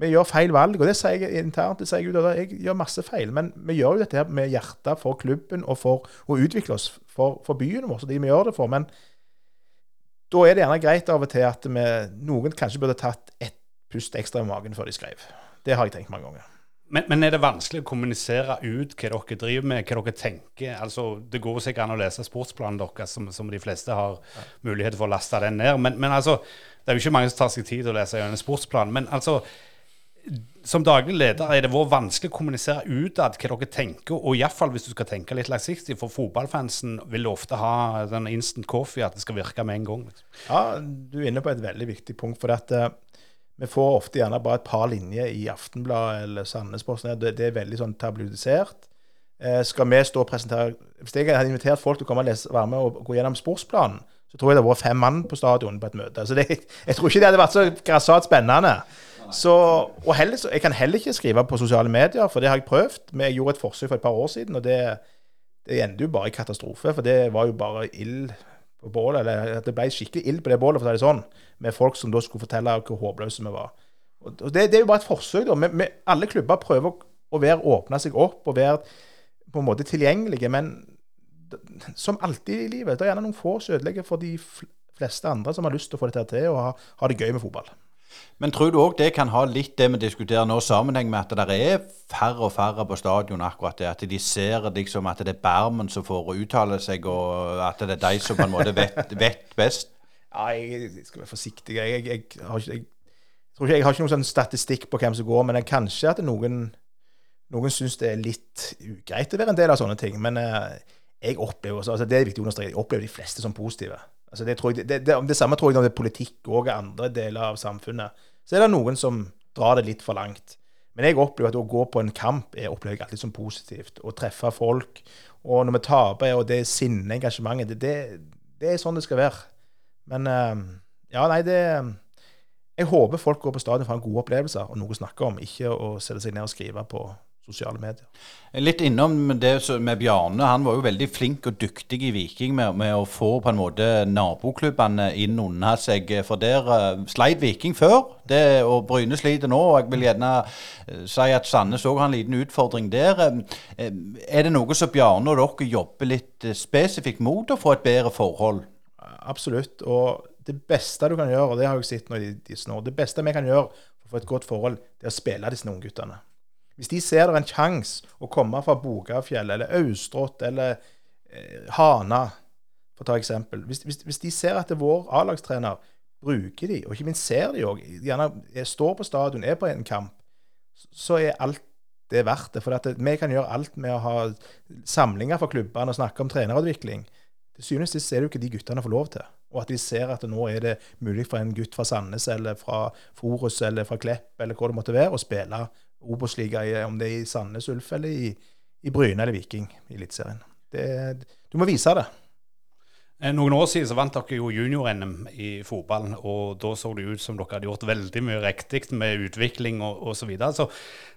vi gjør feil valg, og det sier jeg internt. det sier Jeg ut, jeg gjør masse feil, men vi gjør jo dette her med hjertet for klubben og for å utvikle oss for, for byen vår. så de vi gjør det for, Men da er det gjerne greit av og til at vi, noen kanskje burde tatt ett pust ekstra i magen før de skrev. Det har jeg tenkt mange ganger. Men, men er det vanskelig å kommunisere ut hva dere driver med, hva dere tenker? Altså, Det går sikkert an å lese sportsplanen deres, som, som de fleste har mulighet for å laste den ned. Men, men altså, det er jo ikke mange som tar seg tid til å lese gjennom sportsplanen. Men altså, som daglig leder er det vært vanskelig å kommunisere utad hva dere tenker, og iallfall hvis du skal tenke litt langsiktig, for fotballfansen vil ofte ha den instant coffee, at det skal virke med en gang. Liksom. Ja, du er inne på et veldig viktig punkt. For at, uh, vi får ofte gjerne bare et par linjer i Aftenbladet eller Sandnesposten. Det, det er veldig sånn tabloidisert. Uh, skal vi stå og presentere Hvis jeg hadde invitert folk til å komme og lese, være med og gå gjennom sportsplanen, så tror jeg det hadde vært fem mann på stadion på et møte. Så det, jeg tror ikke det hadde vært så grassat spennende. Så, og heller, Jeg kan heller ikke skrive på sosiale medier, for det har jeg prøvd. Men jeg gjorde et forsøk for et par år siden, og det, det endte jo bare i katastrofe. For det var jo bare ild på bålet. Eller det ble skikkelig ild på det bålet, for å si det sånn. Med folk som da skulle fortelle hvor håpløse vi var. Og det, det er jo bare et forsøk, da. Men, men alle klubber prøver å være, åpne seg opp og være på en måte tilgjengelige. Men som alltid i livet, det er gjerne noen få som ødelegger for de fleste andre som har lyst til å få dette til og ha, ha det gøy med fotball. Men tror du òg det kan ha litt det vi diskuterer nå, sammenheng med at det er færre og færre på stadion akkurat det? At de ser liksom at det er Bermen som får uttale seg, og at det er de som på en måte vet, vet best? Ja, jeg, jeg skal være forsiktig. Jeg, jeg, har ikke, tror ikke, jeg har ikke noen sånn statistikk på hvem som går, men kanskje at noen, noen syns det er litt ugreit å være en del av sånne ting. Men eh, jeg opplever også, altså det er viktig å understreke, jeg opplever de fleste som positive. Altså det, jeg, det, det, det samme tror jeg når det er politikk og andre deler av samfunnet. Så er det noen som drar det litt for langt. Men jeg opplever at å gå på en kamp jeg opplever jeg alltid som positivt. Å treffe folk. Og når vi taper, og det sinnet, engasjementet, det, det, er sånn det skal være. Men eh, ja, nei, det Jeg håper folk går på stadion for å ha gode opplevelser og noe å snakke om, ikke å sette seg ned og skrive på sosiale medier. Litt innom det med Bjarne. Han var jo veldig flink og dyktig i Viking med, med å få på en måte naboklubbene inn under seg. For der uh, sleit Viking før, det, og Bryne sliter nå. og Jeg vil gjerne uh, si at Sandnes òg har en liten utfordring der. Eh, er det noe som Bjarne og dere jobber litt spesifikt mot å få et bedre forhold? Absolutt. Og det beste du kan gjøre, og det har jeg sett nå i disse år, det beste vi kan gjøre for å få et godt forhold, det er å spille disse ungguttene. Hvis de ser det er en sjanse å komme fra Bogafjell eller Austrått eller eh, Hana, for å ta eksempel. Hvis, hvis, hvis de ser at det er vår A-lagstrener bruker de, og ikke minst ser de òg, gjerne er- står på stadion, er på en kamp, så er alt det verdt det. For det, vi kan gjøre alt med å ha samlinger for klubbene og snakke om trenerutvikling. Til syvende og sist er det jo ikke de guttene får lov til. Og at de ser at nå er det mulig for en gutt fra Sandnes eller fra Forus eller fra Klepp eller hvor det måtte være, å spille Obos-liga, om det er i Sandnes Ulf eller i, i Bryne eller Viking i Eliteserien. Du må vise det. Eh, Noen år siden så vant dere jo junior-NM i fotballen, og da så det ut som dere hadde gjort veldig mye riktig med utvikling og osv. Så, videre. så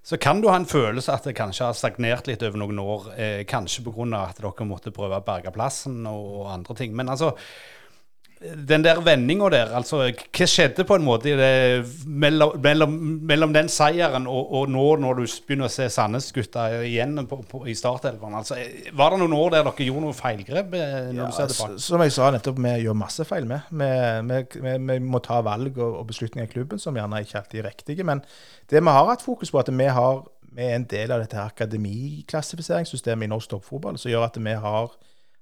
så kan du ha en følelse at det kanskje har stagnert litt over noen år, eh, kanskje pga. at dere måtte prøve å berge plassen og, og andre ting. Men altså, den der vendinga der, altså hva skjedde på en måte det, mellom, mellom, mellom den seieren og, og nå når du begynner å se Sandnes-gutta igjen på, på, i startelveren? Altså, var det noen år der dere gjorde noe feilgrep? eh, Ja, som jeg sa nettopp, vi gjør masse feil med. Vi, vi, vi, må ta valg og, og beslutninger i klubben som gjerne ikke alltid er riktige. Men det vi har hatt fokus på, at vi, har, vi er en del av dette akademiklassifiseringssystemet i norsk toppfotball, som gjør at vi har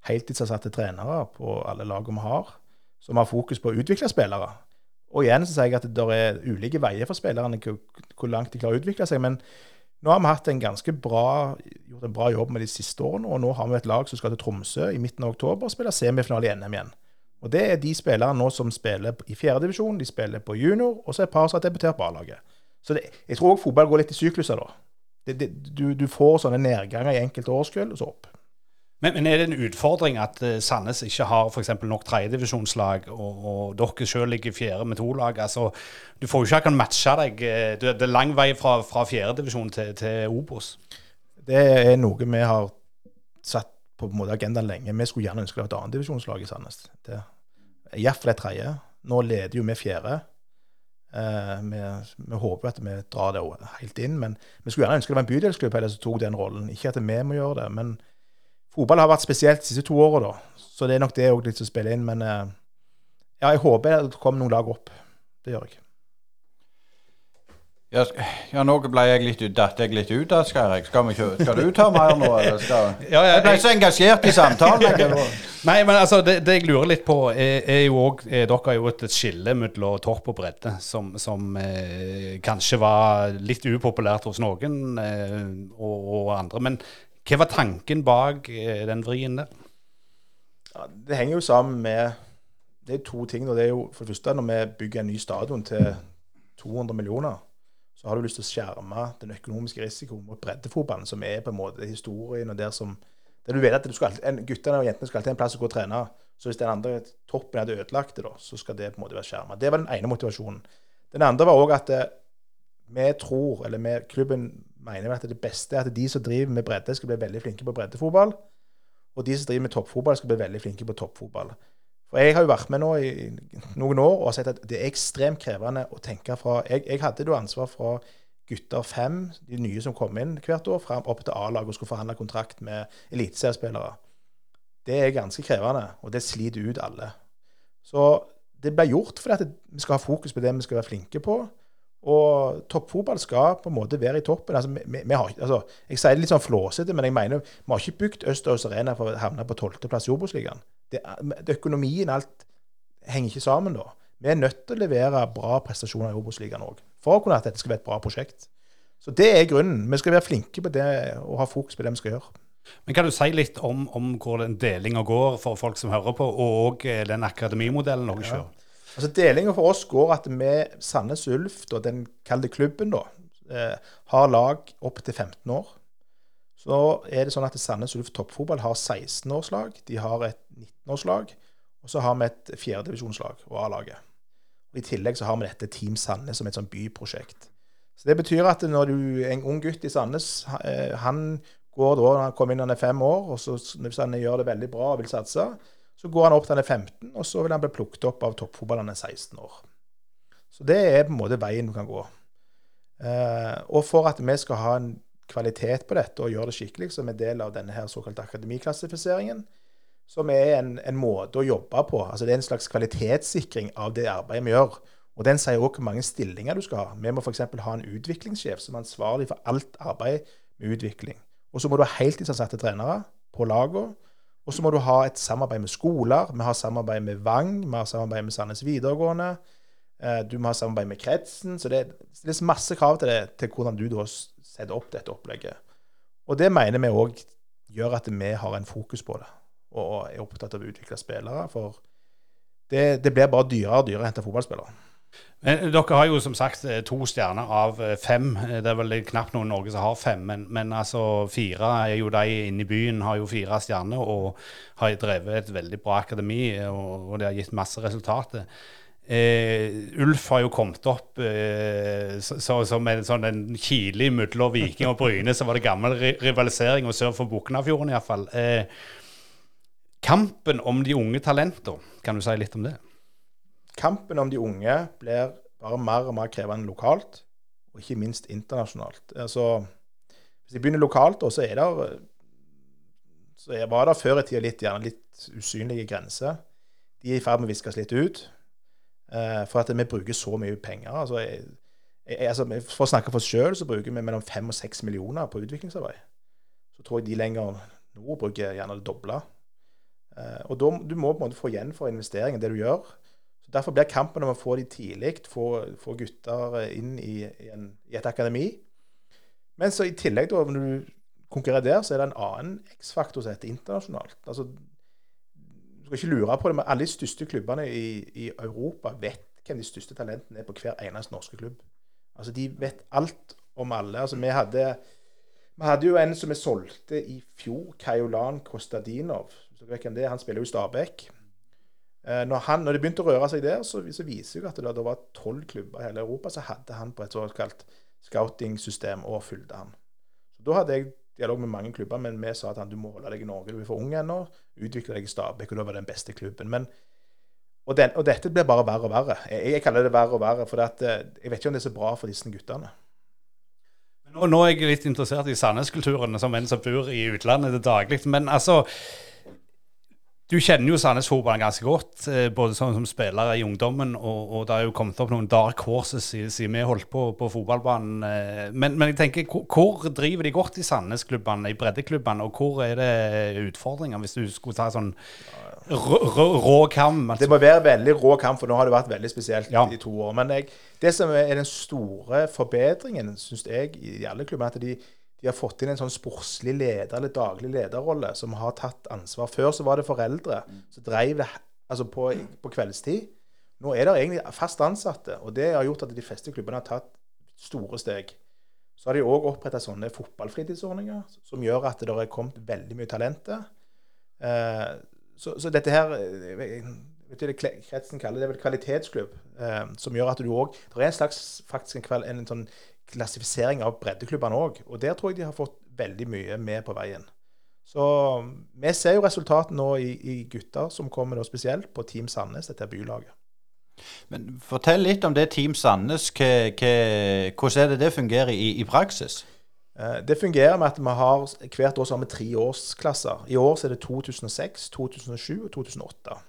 heltidsansatte trenere på alle lagene vi har, som har fokus på å utvikle spillere. Og igjen så sier jeg at det er ulike veier for spillerne hvor, langt de klarer å utvikle seg. Men Nå har vi hatt en ganske bra, gjort en bra jobb med de siste årene, og nå har vi et lag som skal til Tromsø i midten av oktober og spille semifinale i NM igjen. Og Det er de spillerne nå som spiller i fjerdedivisjon, de spiller på junior, og så er et par som har debutert på A-laget. Så det, jeg tror også fotball går litt i sykluser da. Det, det, du, du får sånne nedganger i enkelte årskull, og så opp. Men, men, er det en utfordring at uh, Sandnes ikke har eksempel nok tredjedivisjonslag, og, og dere selv ligger fjerde med to lag? Altså, du får jo ikke akkurat matche deg. eh, Det, er lang vei fra, fra fjerdedivisjon til, til Obos. Det er noe vi har satt på en måte agendaen lenge. Vi skulle gjerne ønske det var et annendivisjonslag i Sandnes. Iallfall et tredje. Nå leder jo vi fjerde. Eh, vi, vi håper at vi drar det helt inn, men vi skulle gjerne ønske det var en bydelsklubb som tok den rollen. Ikke at vi må gjøre det, men fotball har vært spesielt de siste to åra, da. Så det er nok det òg litt som spiller inn. Men eh, ja, jeg håper det kommer noen lag opp. Det gjør jeg. Ja, ja, nå ble jeg litt ut, datt jeg litt ut av, skal jeg. Skal, vi ikke, skal du ta mer nå, eller skal Ja, ja, Jeg ble så engasjert i samtalen. Jeg, Nei, men altså, det, det jeg lurer litt på, er, er jo òg Dere har jo et skille mellom topp og bredde, som, som eh, kanskje var litt upopulært hos noen eh, og, og andre. Men hva var tanken bak eh, den vrien der? Ja, det henger jo sammen med Det er to ting. Det er jo for det første når vi bygger en ny stadion til 200 millioner, så har du lyst til å skjerme den økonomiske risikoen mot breddefotballen, som er på en måte historien og der som der du vet at du skal, en, guttene og jentene skal alltid ha en plass å gå og trene. Så hvis den andre toppen hadde ødelagt det, da, så skal det på en måte være skjerma. Det var den ene motivasjonen. Den andre var òg at eh, vi tror, eller vi, klubben mener vel at det beste er at de som driver med bredde, skal bli veldig flinke på breddefotball. Og de som driver med toppfotball, skal bli veldig flinke på toppfotball. For jeg har jo vært med nå i noen år og har sett at det er ekstremt krevende å tenke fra Jeg, jeg hadde jo ansvar fra gutter fem, de nye som kom inn hvert år, frem opp til A-lag og skulle forhandle kontrakt med eliteseriespillere. Det er ganske krevende, og det sliter ut alle. Så det ble gjort fordi vi skal ha fokus på det vi skal være flinke på. Og toppfotball skal på en måte være i toppen. Altså, vi, vi har, altså, jeg sier det litt sånn flåsete, men jeg mener vi har ikke bygd Østerås Arena for å havne på tolvteplass i Obos-ligaen. Økonomien alt henger ikke sammen da. Vi er nødt til å levere bra prestasjoner i Obos-ligaen òg, for å kunne at dette skal være et bra prosjekt. Så det er grunnen. Vi skal være flinke på det og ha fokus på det vi skal gjøre. Men Kan du si litt om, om hvor den delinga går for folk som hører på, og eh, den akademimodellen dere kjører? Altså Delinga for oss går at vi, Sandnes Ulf, da, den kalde klubben, da, eh, har lag opp til 15 år. Så er det sånn at Sandnes Ulf toppfotball har 16-årslag, de har et 19-årslag, og så har vi et fjerdedivisjonslag og A-laget. I tillegg så har vi dette Team Sandnes som et sånn byprosjekt. Så Det betyr at når du en ung gutt i Sandnes, eh, han går da, når han kommer inn når han er fem år, og så hvis han gjør det veldig bra og vil satse, så går han opp til han er 15, og så vil han bli plukket opp av toppfotballen han er 16 år. Så det er på en måte veien du kan gå. Eh, og for at vi skal ha en kvalitet på dette og gjøre det skikkelig, som er del av denne her såkalte akademiklassifiseringen, som er en, en måte å jobbe på. Altså Det er en slags kvalitetssikring av det arbeidet vi gjør. Og den sier også hvor mange stillinger du skal ha. Vi må f.eks. ha en utviklingssjef som er ansvarlig for alt arbeid med utvikling. Og så må du ha heltidsansatte trenere på lagene. Og så må du ha et samarbeid med skoler. Vi har samarbeid med Vang, vi har samarbeid med Sandnes videregående. Eh, Du må ha samarbeid med kretsen. Så det stilles masse krav til, det, til hvordan du da setter opp dette opplegget. Og det mener vi òg gjør at vi har en fokus på det, og er opptatt av å utvikle spillere. For det, det blir bare dyrere og dyrere å hente fotballspillere. Men Dere har jo som sagt eh, to stjerner av eh, fem. Eh, Det er vel knapt noen i Norge som har fem, men, men altså fire er jo de inne i byen har jo fire stjerner og har drevet et veldig bra akademi, og, og det har gitt masse resultater. Eh, Ulf har jo kommet opp eh, så, så, som en sånn en kile mellom Viking og Bryne. Så var det gammel rivalisering, og sør for Buknafjorden iallfall. Eh, kampen om de unge talentene, kan du si litt om det? Kampen om de unge blir bare mer og mer krevende lokalt, og ikke minst internasjonalt. Altså, hvis jeg begynner lokalt, så er det så jeg var det før i tida litt, litt usynlige grenser. De er i ferd med å viskes litt ut. eh, for at vi bruker så mye penger. Altså, jeg, jeg, altså, for å snakke for oss sjøl, så bruker vi mellom fem og seks millioner på utviklingsarbeid. Så tror jeg de lenger nord bruker gjerne det doble. Eh, og da, du må på en måte få igjen for investeringen, det du gjør. Derfor blir kampen om å få de tidlig, få, få gutter inn i, i, en, i et akademi, Men så i tillegg, da, når du konkurrerer der, så er det en annen X-faktor som heter internasjonalt. Altså, du skal ikke lure på det, men alle de største klubbene i, i Europa vet hvem de største talentene er på hver eneste norske klubb. Altså, De vet alt om alle. Altså, Vi hadde, vi hadde jo en som vi solgte i fjor, Kajolan Kostadinov. Han spiller jo i Stabæk. Eh, Når, han, når det begynte å røre seg der, så, så viser det at det, det var tolv klubber i hele Europa så hadde han på et såkalt scouting-system og fulgte han. Så Da hadde jeg dialog med mange klubber, men vi sa at han, du må holde deg i Norge, du er for ung ennå. Utvikle deg i Stabæk, og da var den beste klubben. Men, og, den, og dette blir bare verre og verre. Jeg, jeg kaller det verre og verre, for eh, jeg vet ikke om det er så bra for disse guttene. Nå, nå er jeg litt interessert i Sandnes-kulturen som en som bor i utlandet til daglig. Men altså Du kjenner jo Sandnes-fotballen ganske godt, eh, både som, som spiller i ungdommen, og, og det har jo kommet opp noen dark horses siden vi holdt på på fotballbanen. eh, Men, men jeg tenker, hvor, hvor driver de godt i Sandnes-klubbene, i breddeklubbene, og hvor er det utfordringer, hvis du skulle ta sånn rå, rå, rå kam? Det Altså. må være veldig rå kamp, for nå har det vært veldig spesielt Ja. i to år. Men jeg, det som er den store forbedringen, syns jeg, i alle klubbene, at de, de har fått inn en sånn sportslig leder, eller daglig lederrolle, som har tatt ansvar. Før så var det foreldre som drev det altså på, på kveldstid. Nå er det egentlig fast ansatte, og det har gjort at de fleste klubbene har tatt store steg. Så har de òg oppretta sånne fotballfritidsordninger som gjør at det er kommet veldig mye talenter. Eh, så, så dette her vet du, Kretsen kaller det vel kvalitetsklubb, eh, som gjør at du òg Det er en slags faktisk en, en sånn klassifisering av breddeklubbene òg, og der tror jeg de har fått veldig mye med på veien. Så vi ser jo resultatet nå i, i gutter som kommer da spesielt på Team Sandnes, dette bylaget. Men Fortell litt om det Team Sandnes. Hvordan er det det fungerer i, i praksis? Eh, Det fungerer med at vi har hvert år så har vi tre årsklasser. I år så er det 2006, 2007 og 2008.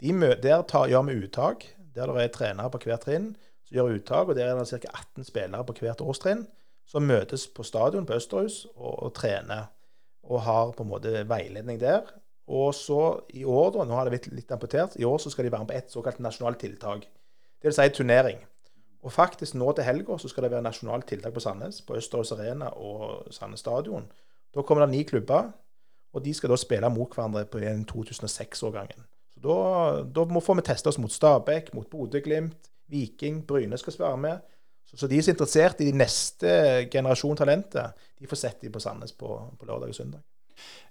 De der tar, gjør vi uttak, der det er trenere på hvert trinn som gjør uttak, og der er det ca. 18 spillere på hvert årstrinn som møtes på stadion på Østerhus og, og trener og har på en måte veiledning der. Og så i år, da, nå har det blitt litt amputert, i år så skal de være med på et såkalt nasjonalt tiltak. Det vil si turnering. Og faktisk nå til helga så skal det være nasjonalt tiltak på Sandnes, på Østerhus Arena og Sandnes Stadion. Da kommer det ni klubber, og de skal da spille mot hverandre på en 2006-årgangen. Så da, da får vi teste oss mot Stabæk, mot Bodø-Glimt, Viking, Bryne skal være med. Så, så de som er interessert i de neste generasjon talenter, de får sett de på Sandnes på, på lørdag og søndag.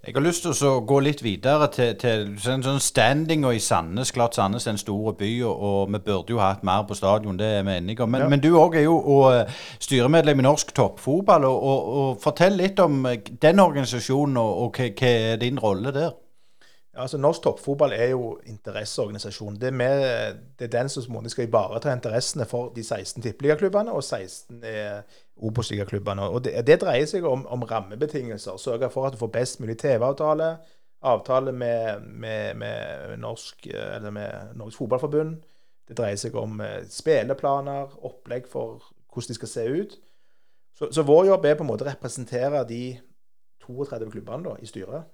Jeg har lyst til å gå litt videre til, til sånn, sånn standinga i Sandnes. Klart Sandnes er en stor by, og, og vi burde jo hatt mer på stadion, det er vi enige om. Men, Ja. men du òg er jo og, eh, styremedlem i norsk toppfotball. Og, og, Fortell litt om eh, den organisasjonen, og, hva er din rolle der? Altså Norsk toppfotball er jo interesseorganisasjon. Det med, det er den som skal ivareta interessene for de 16 tippeligaklubbene og 16 er Obos-ligaklubbene. Det, det dreier seg om, om rammebetingelser. Sørge for at du får best mulig TV-avtale. Avtale med, med, med, norsk, eh, med Norges Fotballforbund. Det dreier seg om eh, spilleplaner, opplegg for hvordan de skal se ut. Så, så vår jobb er på en måte å representere de 32 klubbene da, i styret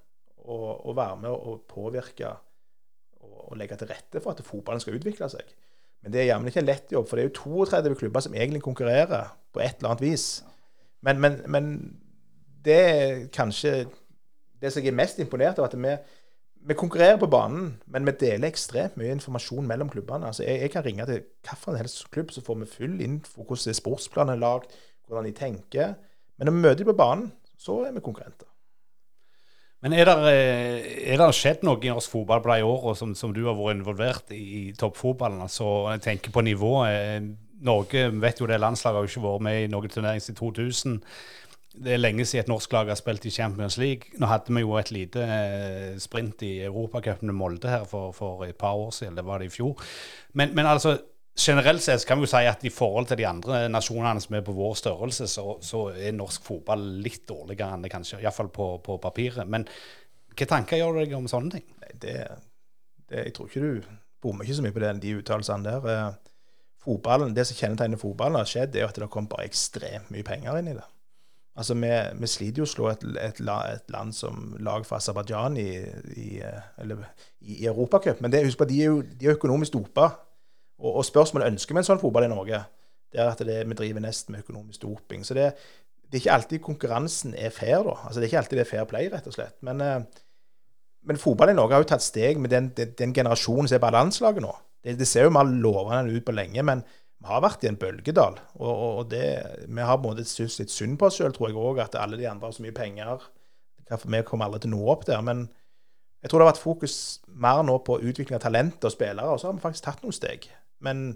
og, å være med og påvirke og, og legge til rette for at fotballen skal utvikle seg. Men det er jammen ikke en lett jobb, for det er jo 32 klubber som egentlig konkurrerer på et eller annet vis. Men, men, men det er kanskje det som jeg er mest imponert av, at vi, vi konkurrerer på banen, men vi deler ekstremt mye informasjon mellom klubbene. Altså jeg, jeg kan ringe til hvilken helst klubb, så får vi full info hvordan sportsplanen er lagd, hvordan de tenker. Men når vi møter dem på banen, så er vi konkurrenter. Men er det, er skjedd noe i norsk fotball på de åra som, som du har vært involvert i, i toppfotballen? Altså, jeg tenker på nivået. Norge vet jo det landslaget har jo ikke vært med i noen turnering siden 2000. Det er lenge siden et norsk lag har spilt i Champions League. Nå hadde vi jo et lite eh, sprint i Europacupen med Molde her for, for et par år siden. Det var det i fjor. Men, men altså, generelt sett kan vi jo si at i forhold til de andre nasjonene som er på vår størrelse, så, så er norsk fotball litt dårligere enn det kanskje, iallfall på, på papiret. Men hva tanker gjør du deg om sånne ting? Nei, det, det, jeg tror ikke du bommer ikke så mye på det, de uttalelsene der. Eh, Fotballen, Det som kjennetegner fotballen, har skjedd, er at det har kommet bare ekstremt mye penger inn i det. Altså, Vi, vi sliter jo å slå et, et, et land som lag fra Aserbajdsjan i, i, eh, eller i, Europacup. Men det, husk på de er jo de er økonomisk dopa. Og, og spørsmålet ønsker vi en sånn fotball i Norge. Det er at det, vi driver nesten med økonomisk doping. Så det, det er ikke alltid konkurransen er fair, da. Altså, det er ikke alltid det er fair play, rett og slett. Men, eh, men fotball i Norge har jo tatt steg med den, den, den generasjonen som er på landslaget nå. Det, det ser jo mer lovende ut på lenge, men vi har vært i en bølgedal. Og, og, og det, vi har på en måte syntes litt synd på oss sjøl, tror jeg òg, at alle de andre har så mye penger. Vi kommer aldri til å nå opp der. Men jeg tror det har vært fokus mer nå på utvikling av talenter og spillere, og så har vi faktisk tatt noen steg. Men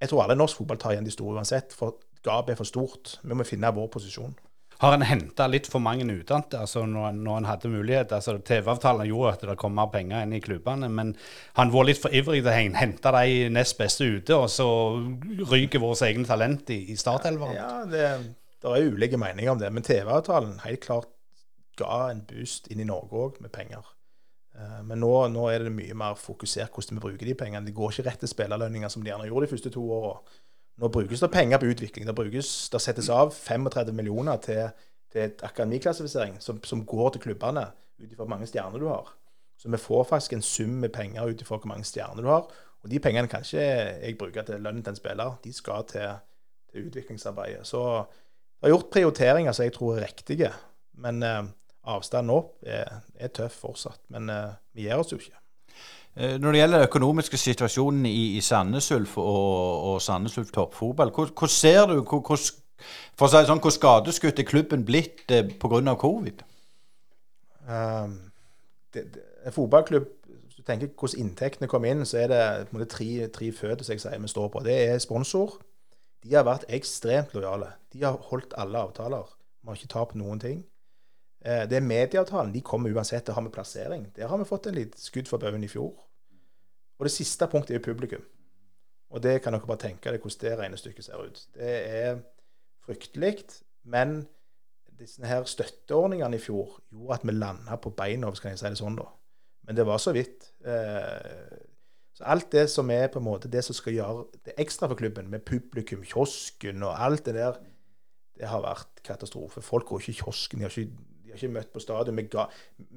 jeg tror alle norsk fotball tar igjen de store uansett, for gapet er for stort. Vi må finne vår posisjon. Har en henta litt for mange utdannede altså når, når en hadde mulighet? altså TV-avtalen gjorde at det kom mer penger inn i klubbene, men han var litt for ivrig til å hente de nest beste ute, og så ryker vårt egne talent i, i startelveren? Ja, det, det er ulike meninger om det, men TV-avtalen helt klart ga en boost inn i Norge òg, med penger. Eh, men nå, nå, er det mye mer fokusert hvordan vi bruker de pengene. De går ikke rett til spillerlønninger som de gjerne gjorde de første to åra. Nå brukes det penger på utvikling. Det, brukes, det settes av 35 millioner til, til akademiklassifisering som, som, går til klubbene ut ifra hvor mange stjerner du har. Så vi får faktisk en sum med penger ut ifra hvor mange stjerner du har. Og de pengene kan ikke jeg bruke til lønnen til en spiller. De skal til, til utviklingsarbeidet. Så det har gjort prioriteringer som jeg tror er riktige. Men eh, avstanden opp er, er, tøff fortsatt. Men eh, vi gir oss jo ikke. Eh, når det gjelder den økonomiske situasjonen i, i Sandnes Ulf og, og Sandnes Ulf toppfotball, hvordan ser du hvor, for å si sånn, hvor skadeskutt er klubben blitt eh, pga. covid? Um, det, det, en fotballklubb Hvis du tenker hvordan inntektene kom inn, så er det på en måte tre, tre føtter som jeg sier vi står på. Det er sponsor. De har vært ekstremt lojale. De har holdt alle avtaler. Vi har ikke tapt noen ting. Eh, det er medieavtalen. De kommer uansett. Det har vi plassering. Der har vi fått en litt skudd for baugen i fjor. Og det siste punktet er publikum. Og det kan dere bare tenke dere hvordan det regnestykket ser ut. Det er fryktelig. Men disse her støtteordningene i fjor gjorde at vi landa på beina, skal jeg si det sånn, da. Men det var så vidt. Eh, så alt det som er på en måte det som skal gjøre det ekstra for klubben, med publikum, kiosken og alt det der, det har vært katastrofe. Folk går ikke i kiosken. De har ikke ikke møtt på stadion. Vi,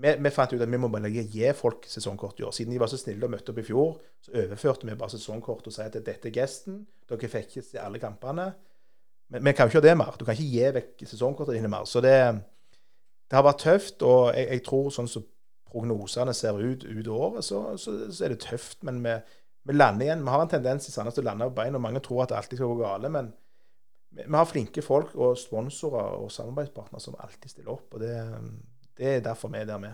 vi, vi, fant ut at vi må bare gi folk sesongkort i år. Siden de var så snille og møtte opp i fjor, så overførte vi bare sesongkort og sa at dette er gesten. Dere fikk ikke se alle kampene. Men vi kan jo ikke gjøre det mer. Du kan ikke gi vekk sesongkortene dine mer. Så det, det, har vært tøft. Og jeg, jeg tror sånn som prognosene ser ut ut året, så, så, så, er det tøft. Men vi, vi, lander igjen. Vi har en tendens i Sandnes til å lande på beina. Mange tror at det alltid skal gå gale. men vi har flinke folk og sponsorer og samarbeidspartnere som alltid stiller opp. og Det, det er derfor vi er der med.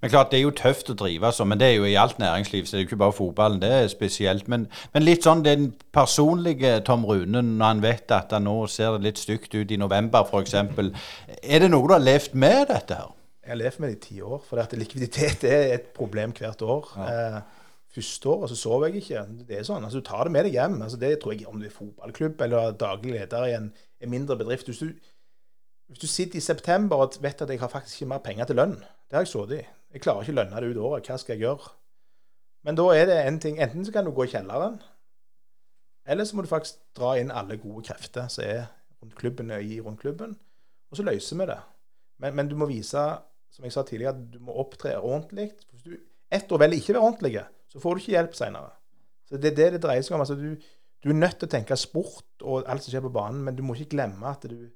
Men klart, Det er jo tøft å drive sånn, men det er jo i alt næringsliv. så Det er jo ikke bare fotballen. Det er spesielt. Men, men litt sånn den personlige Tom Rune, når han vet at han nå ser det litt stygt ut i november f.eks. Er det noe du har levd med, dette her? Jeg har levd med det i ti år. For likviditet er et problem hvert år. Ja. Eh, første året så sov jeg ikke. Det er sånn, altså Du tar det med deg hjem. altså Det tror jeg om du er fotballklubb eller daglig leder i en, en mindre bedrift. Hvis du, hvis du, sitter i september og vet at jeg har faktisk ikke mer penger til lønn Det har jeg sittet i. Jeg klarer ikke å lønne det ut året. Hva skal jeg gjøre? Men da er det en ting Enten så kan du gå i kjelleren, eller så må du faktisk dra inn alle gode krefter som er rundt klubben og i rundt klubben, og så løser vi det. Men, men du må vise, som jeg sa tidligere, at du må opptre ordentlig. Hvis du ett år velger ikke være ordentlig, så får du ikke hjelp seinere. Det er det det dreier seg om. Altså, du, du, er nødt til å tenke sport og alt som skjer på banen, men du må ikke glemme at du,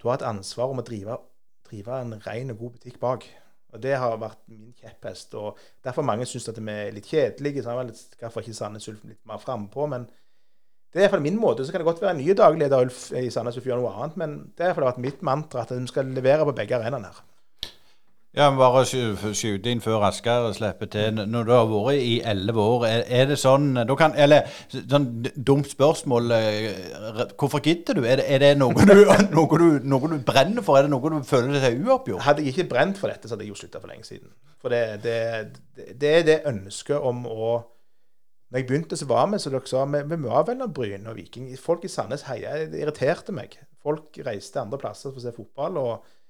du har et ansvar om å drive, drive en ren og god butikk bak. Og Det har vært min kjepphest. og Derfor mange syns at vi er litt kjedelige. Så er derfor ikke Sandnes Ulf litt mer frampå. Men det er iallfall min måte. Så kan det godt være en ny daglig leder Ulf i Sandnes Ulf gjør noe annet, men det har vært mitt mantra at vi skal levere på begge arenaene her. Ja, men Bare skyte inn før Asker slipper til. Når du har vært i elleve år, er, det sånn kan, Eller sånn dumt spørsmål. Eh, hvorfor gidder du? Er det, er det noe, du, noe, du, noe, du, brenner for? Er det noe du føler deg uoppgjort? Hadde jeg ikke brent for dette, så hadde jeg jo slutta for lenge siden. For det, det, det, er det ønsket om å Når jeg begynte, så var vi som dere sa, vi, var vel noen Bryne og Viking. Folk i Sandnes heia. Det irriterte meg. Folk reiste andre plasser for å se fotball. og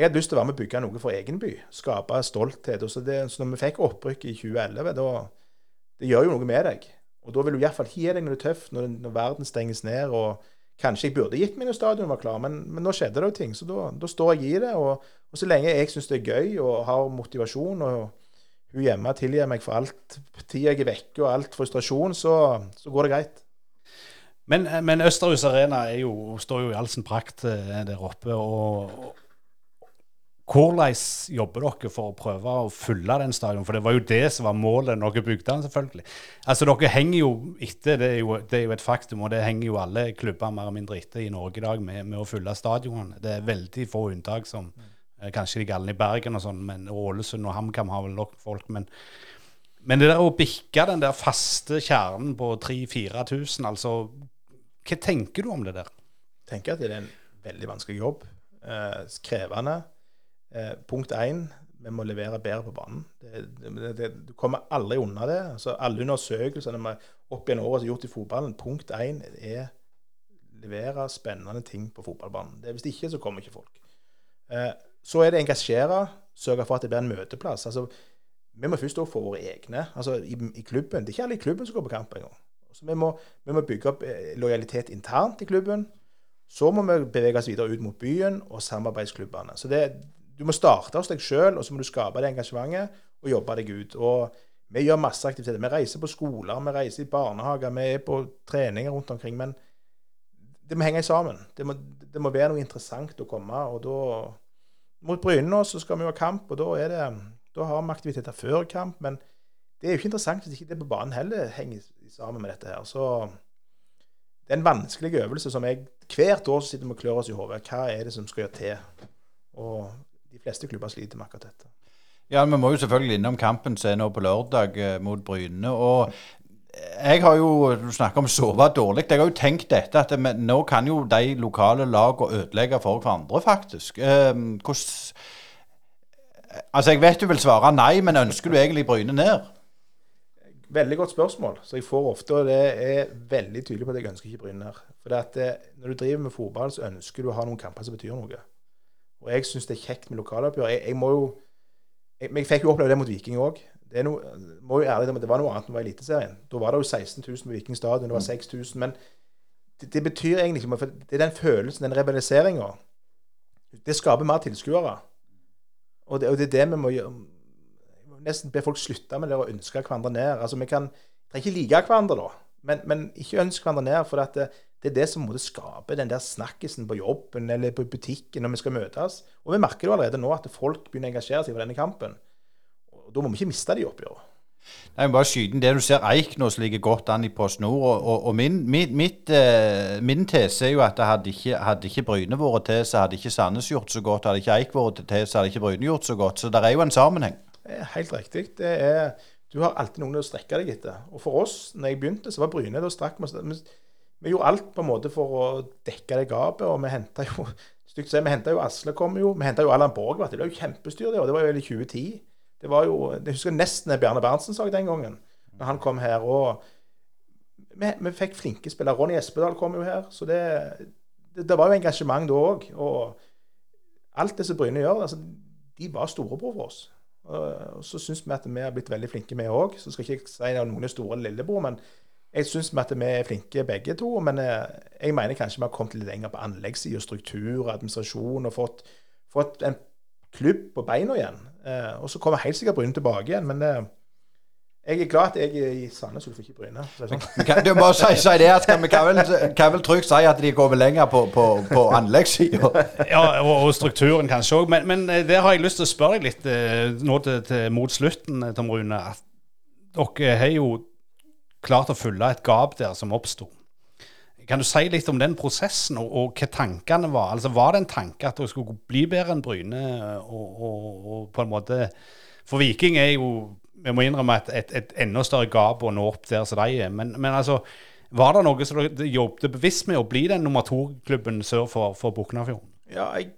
jeg hadde lyst til å være med og bygge noe for egen by. Skape stolthet. Så, det, så når vi fikk opprykk i 2011, da Det gjør jo noe med deg. Og da vil du iallfall gi deg når det er tøft, når, når, verden stenges ned. og Kanskje jeg burde gitt meg når stadion var klar, men, men, nå skjedde det jo ting. Så da, står jeg i det. Og, og så lenge jeg syns det er gøy og har motivasjon, og hun hjemme tilgir meg for alt tid jeg er vekke og alt frustrasjon, så, så går det greit. Men, men Østerhus Arena jo, står jo i all sin prakt eh, der oppe. og, og hvordan jobber dere for å prøve å fylle den stadion? For det var jo det som var målet når dere bygde den, selvfølgelig. Altså, Dere henger jo etter, det er jo, det er jo et faktum, og det henger jo alle klubber mer eller mindre etter i Norge i dag med, med å fylle stadionene. Det er veldig få unntak, som eh, kanskje de galne i Bergen og sånn, men Ålesund og HamKam har vel nok folk. Men, men det der å bikke den der faste kjernen på 3000-4000, altså Hva tenker du om det der? Jeg tenker at det er en veldig vanskelig jobb. Eh, krevende. Eh, punkt én, vi må levere bedre på banen. Det, det, det, du kommer aldri unna det. Altså, alle undersøkelsene vi opp gjennom året har gjort i fotballen, punkt én er levere spennende ting på fotballbanen. Det, hvis ikke, så kommer ikke folk. Eh, så er det engasjere, sørge for at det blir en møteplass. Altså, vi må først få våre egne altså i, i, klubben. Det er ikke alle i klubben som går på kamp engang. Altså, vi må, vi må bygge opp eh, lojalitet internt i klubben. Så må vi bevege oss videre ut mot byen og samarbeidsklubbene. Så det, du må starte hos deg sjøl, og så må du skape det engasjementet og jobbe deg ut. Og vi gjør masse aktiviteter. Vi reiser på skoler, vi reiser i barnehager, vi er på treninger rundt omkring. Men det må henge sammen. Det må, det må være noe interessant å komme. og da Mot Bryne nå skal vi jo ha kamp, og da, det, da har vi aktiviteter før kamp. Men det er jo ikke interessant hvis ikke det på banen heller henger sammen med dette her. Så det er en vanskelig øvelse som jeg hvert år sitter med og klør oss i hodet. Hva er det som skal gjøre til? Og de fleste klubber sliter med akkurat dette. Ja, Vi må jo selvfølgelig innom kampen som er nå på lørdag eh, mot Bryne. og jeg har jo du snakker om sove dårlig. Jeg har jo tenkt dette at det, nå kan jo de lokale lagene ødelegge for hverandre, faktisk. Eh, hvordan Altså, Jeg vet du vil svare nei, men ønsker du egentlig Bryne ned? Veldig godt spørsmål. Så jeg får ofte, og det er veldig tydelig på at jeg ønsker ikke Bryne ned. For det at, eh, når du driver med fotball, så ønsker du å ha noen kamper som betyr noe. Og jeg syns det er kjekt med lokaloppgjør. Jeg, jeg, må jo jeg, jeg, fikk jo oppleve det mot Viking òg. Det, no, ærlig, det var noe annet enn Eliteserien. Da var det jo 16 000 på Viking stadion, det var 6000. Men det, det, betyr egentlig ikke for Det er den følelsen, den rivaliseringa. Det skaper mer tilskuere. Og, og, det er det vi må gjøre. Vi må nesten be folk slutte med det å ønske hverandre ned. Altså, Vi kan trenger ikke like hverandre, da, men, men ikke ønske hverandre ned. For at det, det er det som måtte skape den der snakkisen på jobben eller på butikken når vi skal møtes. Og vi merker jo allerede nå at folk begynner å engasjere seg for denne kampen. Og Da må vi ikke miste de oppgjørene. Nei, bare skyten. det Du ser Eik nå som ligger godt an i Post Nord. Og, og, og min, mitt, mitt, eh, min, tese er jo at hadde ikke, hadde ikke Bryne vært til, så hadde ikke Sandnes gjort så godt. Hadde ikke Eik vært til, så hadde ikke Bryne gjort så godt. Så det er jo en sammenheng. Det helt riktig. Det er, du har alltid noen å strekke deg etter. Og for oss, når jeg begynte, så var Bryne Da strakk vi vi gjorde alt på en måte for å dekke det gapet. Og vi henta jo stygt vi jo Asle kom jo. Vi henta jo Allan Borg. Det var jo kjempestyr, det. Og det var jo i 2010. Det var jo, Jeg husker nesten det Bjarne Berntsen sa den gangen, når han kom her. og vi, vi fikk flinke spillere. Ronny Espedal kom jo her. Så det, det, det var jo engasjement da òg. Og alt det som Bryne gjør, altså, de var storebror for oss. Og så syns vi at vi har blitt veldig flinke, vi òg. Så skal ikke si noen er store lillebror, men jeg syns at vi er flinke begge to, men eh, jeg mener kanskje vi har kommet litt lenger på anleggssida, struktur, administrasjon, og fått, fått, en klubb på beina igjen. Eh, og så kommer helt sikkert Bryne tilbake igjen, men eh, jeg er glad at jeg er i Sandnes Ulf, ikke Bryne. Sånn. Du må si, si det at vi kan vel, kan vel trygt si at de går vel lenger på, på, på anleggssida. ja, og, og, strukturen kanskje òg. Men, men der har jeg lyst til å spørre deg litt nå til, til, mot slutten, Tom Rune. at Dere har jo klart å fylle et gap der som oppsto. Kan du si litt om den prosessen, og, og hva tankene var? Altså Var det en tanke at dere skulle bli bedre enn Bryne? Og, og, og, på en måte For Viking er jo vi må innrømme et, et, et enda større gap å nå opp der som de er. Men, men, altså, var det noe som dere jobbet bevisst med å bli den nummer to-klubben sør for, for Buknafjorden? Ja, jeg,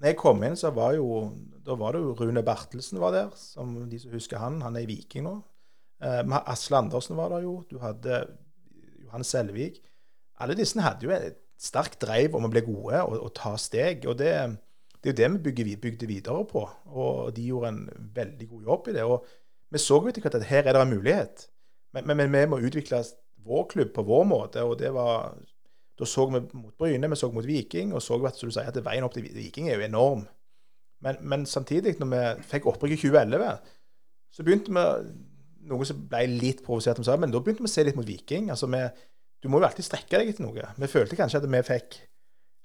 når jeg kom inn, så var jo da var det jo Rune Bertelsen var der, som de som husker han. Han er i Viking nå. Uh, Asle Andersen var der jo. Du hadde Johan Selvik. Alle disse hadde jo et sterkt dreiv om å bli gode og, og ta steg. og det, det er jo det vi bygde, bygde, videre på. Og de gjorde en veldig god jobb i det. og Vi så jo etter at her er det en mulighet. Men, men, men, vi må utvikle vår klubb på vår måte. og det var, Da så vi mot Bryne, vi så mot Viking, og så at, sier, at veien opp til Viking er jo enorm. Men, men samtidig, når vi fikk opprykk i 2011, så begynte vi noe som ble litt provosert, men da begynte vi å se litt mot Viking. altså vi, du må jo alltid strekke deg etter noe. Vi følte kanskje at vi fikk,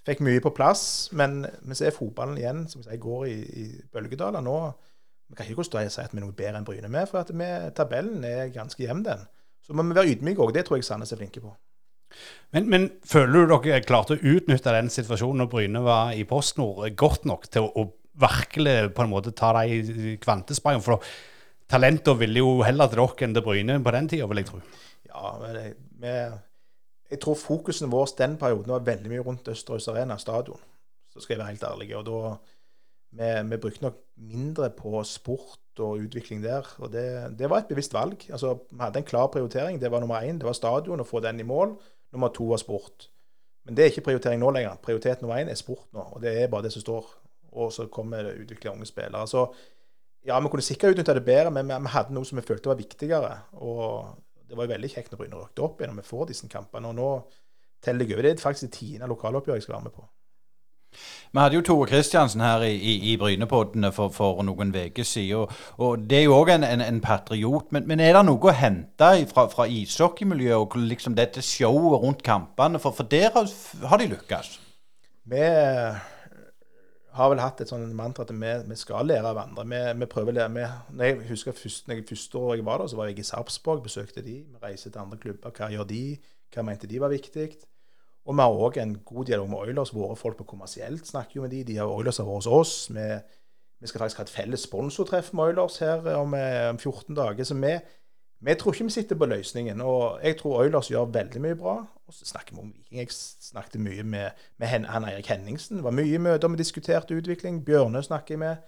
fikk mye på plass, men vi ser fotballen igjen som jeg går i, i bølgedaler. Nå vi kan ikke stå og si at vi er noe bedre enn Bryne med, for at vi, tabellen er ganske jevn, den. Så må vi være ydmyke òg. Det tror jeg Sandnes er flinke på. Men, men føler du dere klarte å utnytte den situasjonen når Bryne var i PostNord godt nok til å, å virkelig på en måte ta de kvantesprangene? For talenter ville jo heller til dere enn til Bryne på den tida, vil jeg tro. Ja, men jeg, med, jeg tror fokusen vår den perioden var veldig mye rundt Østerøys Arena stadion. Så skal jeg være helt ærlig. Og da vi, vi brukte nok mindre på sport og utvikling der. Og det, det, var et bevisst valg. Altså, Vi hadde en klar prioritering. Det var nummer én. Det var stadion, å få den i mål. Nummer to var sport. Men det er ikke prioritering nå lenger. Prioritet nummer én er sport nå. Og det er bare det som står. Og så kommer det utvikla unge spillere. Så ja, vi kunne sikkert utnytta det bedre, men vi, hadde noe som vi følte var viktigere. Og det var jo veldig kjekt når Bryne røkte opp igjen og vi får disse kampene. Og nå teller jeg over. Det er faktisk det tiende lokaloppgjøret jeg skal være med på. Vi hadde jo Tore Kristiansen her i, i, i Brynepoddene for, for, noen uker siden. Og, og, det er jo òg en, en, en, patriot. Men, men, er det noe å hente fra, fra ishockeymiljøet og liksom dette showet rundt kampene? For, for der har, har, de lykkes. Vi har vel hatt et sånn mantra at vi, vi skal lære av andre. Vi, vi prøver å lære. Vi, når jeg husker først, når jeg, første året jeg var der, så var jeg i Sarpsborg, besøkte de. Vi reiser til andre klubber. Hva gjør de? Hva mente de var viktig? Og vi har òg en god dialog med Oilers. Våre folk på kommersielt snakker jo med de. De har Oilers har vært hos oss. Vi, vi, skal faktisk ha et felles sponsortreff med Oilers her om, eh, om 14 dager. Så vi, vi, tror ikke vi sitter på løsningen. Og jeg tror Oilers gjør veldig mye bra. Og så snakker vi om Viking. Jeg snakket mye med, med han Eirik Henningsen. Det var mye møter vi diskuterte utvikling. Bjørne snakker jeg med.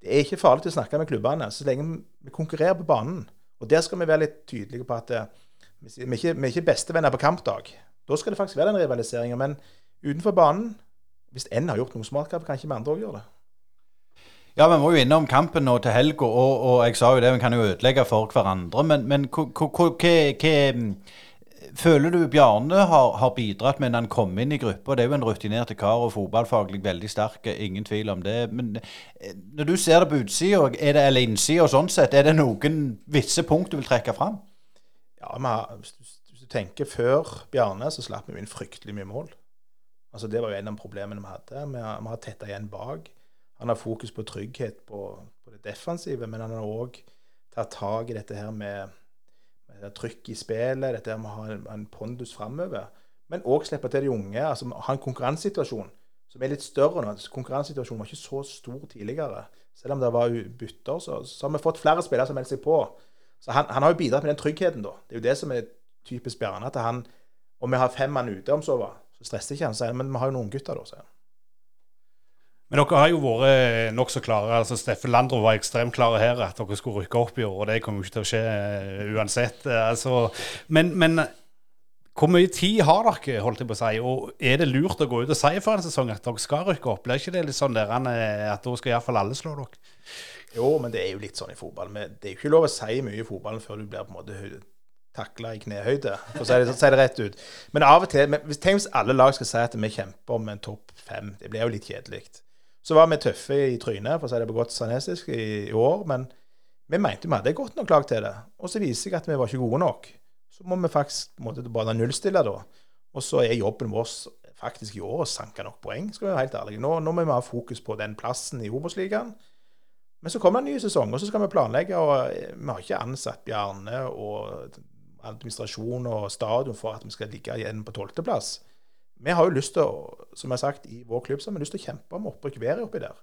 Det er ikke farlig å snakke med klubbene så lenge vi konkurrerer på banen. Og der skal vi være litt tydelige på at eh, vi er ikke, vi er ikke bestevenner på kampdag. Da skal det faktisk være den rivaliseringa. Men utenfor banen, hvis én har gjort noe smart, kan ikke vi andre òg gjøre det? Ja, vi må jo innom kampen nå til helga, og, og, jeg sa jo det, vi kan jo ødelegge for hverandre. Men, men hva føler du Bjarne har, har, bidratt når han kom inn i gruppa? Det er jo en rutinert kar og fotballfaglig veldig sterk, ingen tvil om det. Men eh, når du ser det på utsida eller innsida, sånn sett, er det noen visse punkt du vil trekke fram? Ja, hvis du tenker før Bjarne, så slapp vi inn fryktelig mye mål. Altså Det var jo en av problemene vi hadde. Vi har, vi har tetta igjen bak. Han har fokus på trygghet på, på det defensive, men han har òg tatt tak i dette her med trykk i spillet, dette med å ha en, pondus framover. Men òg slippe til de unge. altså Ha en konkurransesituasjon som er litt større nå. Konkurransesituasjonen var ikke så stor tidligere. Selv om det var bytter, så, så har vi fått flere spillere som melder seg på. Så han, han, har jo bidratt med den tryggheten, da. Det er jo det som er typisk Bjarne. At han Om vi har fem mann ute om så var, så stresser ikke han seg. Men vi har jo noen gutter, da, sier han. Men dere har jo vært nokså klare. altså Steffen Landro var ekstremt klare her at dere skulle rykke opp i år. og Det kommer jo ikke til å skje uh, uansett. altså, men, men, hvor mye tid har dere, holdt jeg på å si? Og er det lurt å gå ut og si for en sesong at dere skal rykke opp? Blir ikke det litt sånn der, at da skal iallfall alle slå dere? Jo, men det er jo litt sånn i fotball. Men det er jo ikke lov å si mye i fotballen før du blir på en måte takla i knehøyde, for å si det, si det, rett ut. Men av og til, men, tenk hvis alle lag skal si at vi kjemper om en topp fem. Det blir jo litt kjedelig. Så var vi tøffe i trynet, for å si det på godt sanesisk, i, i, år. Men vi mente vi hadde godt nok lag til det. Og så viser jeg at vi var ikke gode nok. Så må vi faktisk måtte bare nullstille da. Og så er jobben vår faktisk i år å sanke nok poeng, skal vi være helt ærlige. Nå, nå må vi ha fokus på den plassen i Obos-ligaen. Men så kommer det en ny sesong, og så skal vi planlegge. og Vi har ikke ansatt Bjarne og administrasjon og stadion for at vi skal ligge igjen på tolvteplass. Vi har jo lyst til å, som jeg har sagt, i vår klubb så har vi lyst til å kjempe om opprykk hver oppi der.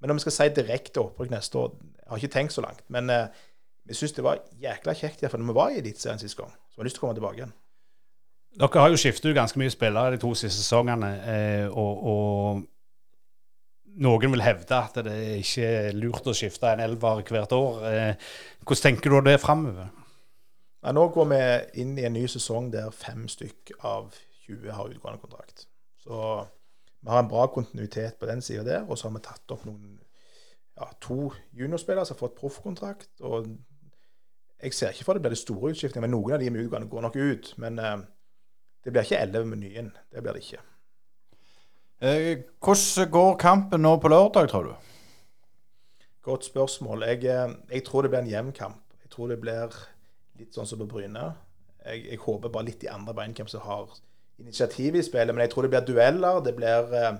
Men om vi skal si direkte opprykk neste år Jeg har ikke tenkt så langt. Men eh, vi syns det var jækla kjekt iallfall når vi var i Eliteserien sist gang. Så vi har lyst til å komme tilbake igjen. Dere har jo skiftet ut ganske mye spillere de to siste sesongene. Eh, og, og, noen vil hevde at det ikke er lurt å skifte en elver hvert år. Eh, hvordan tenker du det framover? Ja, nå går vi inn i en ny sesong der fem stykk av 20 har utgående kontrakt. Så vi har en bra kontinuitet på den sida der. Og så har vi tatt opp noen, ja, to juniorspillere som har fått proffkontrakt. Og jeg ser ikke for det blir det store utskiftninger, men noen av de med utgående går nok ut. Men eh, det blir ikke elleve med nye. Det blir det ikke. Eh, hvordan går kampen nå på lørdag, tror du? Godt spørsmål. Jeg, eh, jeg tror det blir en jevn kamp. Jeg tror det blir litt sånn som på Bryne. Jeg, jeg håper bare litt i andre bein hvem som har initiativ i spillet. Men jeg tror det blir dueller. Det blir eh,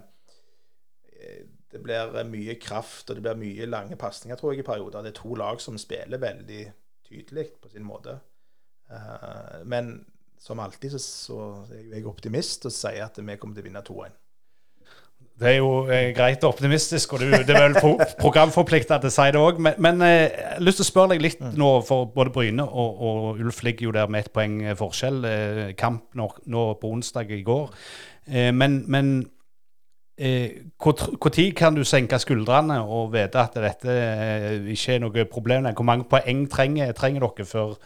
det blir mye kraft og det blir mye lange pasninger, tror jeg, i perioder. Det er to lag som spiller veldig tydelig på sin måte. Eh, men som alltid så, så er jeg optimist og sier at vi kommer til å vinne 2-1. Det er jo eh, greit og optimistisk, og du, det er vel pro programforplikta til å si det òg. Men, men eh, jeg har lyst til å spørre deg litt nå, for både Bryne og, og Ulf ligger jo der med ett poeng eh, forskjell. Kamp nå, nå, på onsdag i går. Men, men når eh, kan du senke skuldrene og vite at dette ikke er noe problem? Hvor mange poeng trenger, trenger dere for,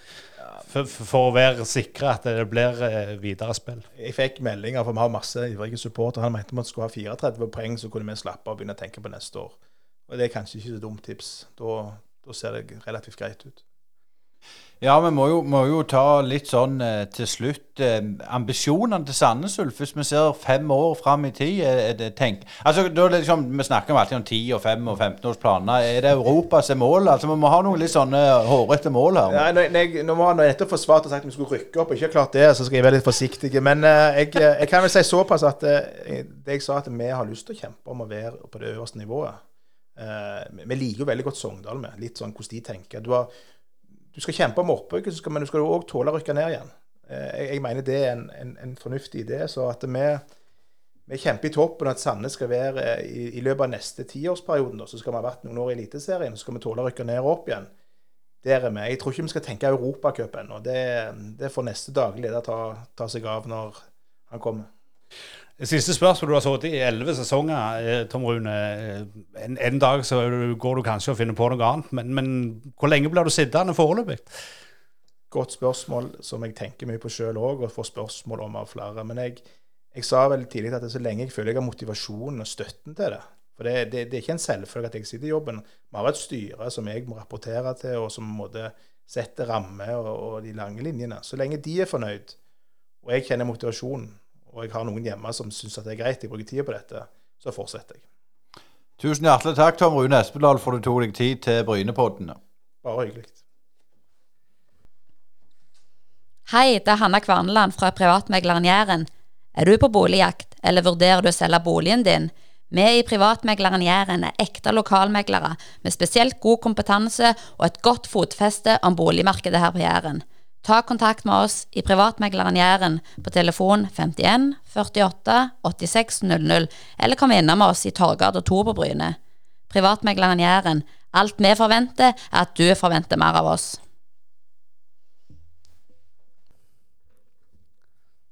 for, for, å være sikre at det blir eh, videre spill. Jeg fikk meldinger, for vi har masse ivrige supportere. Han mente vi skulle ha 34 poeng, så kunne vi slappe av og begynne å tenke på neste år. Og Det er kanskje ikke så dumt tips. Da, da ser det relativt greit ut. Ja, vi må jo, må jo ta litt sånn eh, til slutt eh, ambisjonene til Sandnes Ulf. Hvis vi ser fem år fram i tid er det tenk... Altså, da liksom, Vi snakker alltid om 10 og 5 og 15 års planer. Er det Europa som er målet? Altså, Vi må ha noen litt sånne hårete mål her. Ja, når, jeg, nå må han nettopp forsvart og sagt at vi skulle rykke opp, og ikke klart det, så skal jeg være litt forsiktig. Men uh, jeg, jeg, kan vel si såpass at det jeg sa at vi har lyst til å kjempe om å være på det øverste nivået. Vi liker jo veldig godt Sogndal med, litt sånn hvordan de tenker. Du har du skal kjempe om opprykket, men du skal òg tåle å rykke ned igjen. Eh, jeg, jeg, mener det er en, en, en fornuftig idé. Så at vi, vi kjemper i toppen, at Sandnes skal være eh, i, i løpet av neste tiårsperioden, så skal vi ha vært noen år i Eliteserien, så skal vi tåle å rykke ned og opp igjen. Der er vi. Jeg tror ikke vi skal tenke Europacup ennå. Det, det får neste daglig leder ta, ta seg av når han kommer. Siste spørsmål. Du har sittet i elleve sesonger, eh, Tom Rune. En, en, dag så går du kanskje og finner på noe annet, men, men hvor lenge blir du sittende foreløpig? Godt spørsmål som jeg tenker mye på sjøl òg, og får spørsmål om av flere. Men jeg, jeg sa vel tidlig at så lenge jeg føler jeg har motivasjonen og støtten til det For det, det, det er ikke en selvfølge at jeg sitter i jobben. Vi har et styre som jeg må rapportere til, og som måtte sette rammer og, og de lange linjene. Så lenge de er fornøyd, og jeg kjenner motivasjonen, og jeg har noen hjemme som syns det er greit, jeg bruker tida på dette, så fortsetter jeg. Tusen hjertelig takk, Tom Rune Espedal, for du tok deg tid til Brynepoddene. Bare hyggelig. Hei, det er Hanna Kvarneland fra Privatmegleren Jæren. Er du på boligjakt, eller vurderer du å selge boligen din? Vi i Privatmegleren Jæren er ekte lokalmeglere med spesielt god kompetanse og et godt fotfeste om boligmarkedet her på Jæren. Ta kontakt med oss i Privatmegleren Jæren på telefon 51 48 86 00, eller kom innom oss i Torgata 2 på Bryne. Privatmegleren Jæren. Alt vi forventer, er at du forventer mer av oss.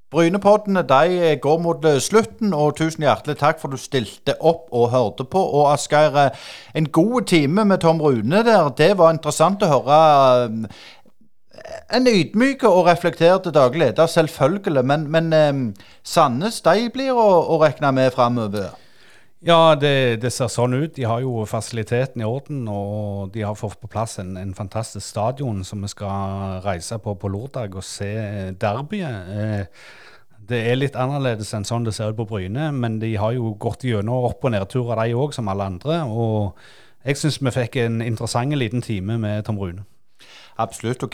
Brynepoddene de går mot slutten, og tusen hjertelig takk for du stilte opp og hørte på. Og Asgeir, en god time med Tom Rune der. Det var interessant å høre en ydmyk og reflektert daglig leder, selvfølgelig. Men, men um, Sandnes de blir å, å regne med framover? Ja, det, det, ser sånn ut. De har jo fasiliteten i orden, og de har fått på plass en, en fantastisk stadion som vi skal reise på på lørdag og se derbyet. Eh, det er litt annerledes enn sånn det ser ut på Bryne, men de har jo gått gjennom opp- og nedturer, de òg, som alle andre. Og jeg syns vi fikk en interessant liten time med Tom Rune. Absolutt. og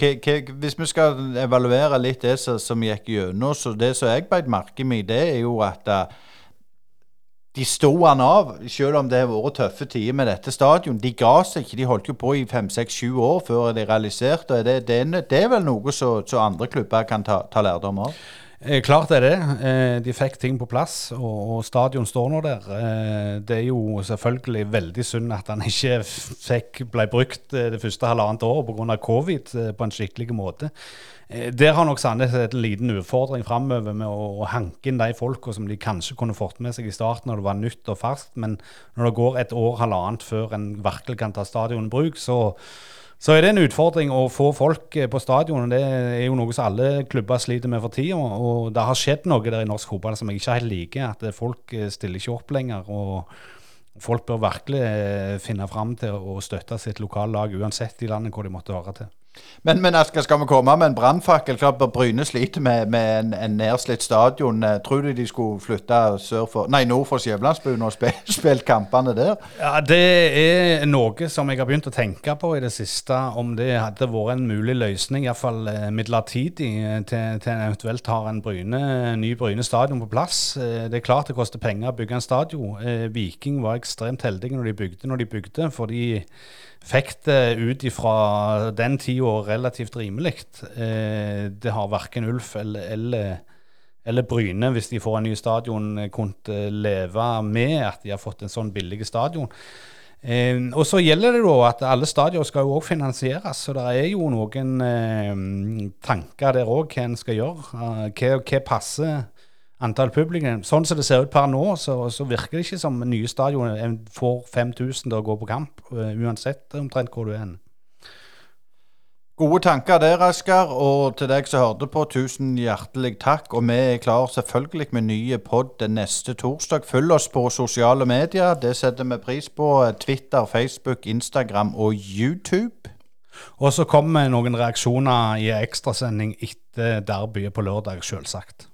Hvis vi skal evaluere litt det som, gikk gjennom, så det som jeg beit merke i, det er jo at uh, de sto han av, selv om det har vært tøffe tider med dette stadion. De ga seg ikke. De holdt jo på i fem, seks, sju år før de realiserte. Det, det, det er vel noe som andre klubber kan ta, ta lærdom av? Eh, klart er det. Eh, de fikk ting på plass, og, stadion står nå der. Eh, det er jo selvfølgelig veldig synd at han ikke fikk, ble brukt det første halvannet året pga. covid på en skikkelig måte. Eh, der har nok Sandnes en liten utfordring framover med å, å, hanke inn de folka som de kanskje kunne fått med seg i starten når det var nytt og ferskt, men når det går et år, halvannet før en virkelig kan ta stadion i bruk, så så er det en utfordring å få folk eh, på stadion. Det er jo noe som alle klubber sliter med for tida. Og det har skjedd noe der i norsk fotball som jeg ikke helt liker. At folk eh, stiller ikke opp lenger. og Folk bør virkelig finne fram til å støtte sitt lokallag, uansett i landet hvor de måtte høre til. Men, men Asker, skal vi komme med en brannfakkel? Bryne sliter med, med en, en nedslitt stadion. Eh, Tror du de skulle flytte sør for, nei, nord for Skjævlandsbuen og spe, spilt kampene der? Ja, Det er noe som jeg har begynt å tenke på i det siste, om det hadde vært en mulig løsning, iallfall eh, midlertidig, eh, til, til en eventuelt har en Bryne, ny Bryne stadion på plass. Det er klart det koster penger å bygge en stadion. Viking var ekstremt heldige når de bygde når de bygde, for de fikk det ut ifra den tida relativt rimelig. Eh, Det har verken Ulf eller, eller eller Bryne, hvis de får en ny stadion, kunnet kunne leve med at de har fått en sånn billig stadion. Eh, og så gjelder det da at alle stadioner skal jo òg finansieres, så det er jo noen eh, tanker der òg hva en skal gjøre. Eh, hva, hva passer antall publikum. Sånn som det ser ut per nå, så, så virker det ikke som nye stadioner en får 5000 til å gå på kamp, eh, uansett omtrent hvor du er. Gode tanker der, Asker. Og til deg som hørte på, tusen hjertelig takk. Og vi er klar selvfølgelig med nye pod den neste torsdag. Følg oss på sosiale medier. Det setter vi pris på. Twitter, Facebook, Instagram og YouTube. Og så kommer noen reaksjoner i ekstrasending etter derbyet på lørdag, selvsagt.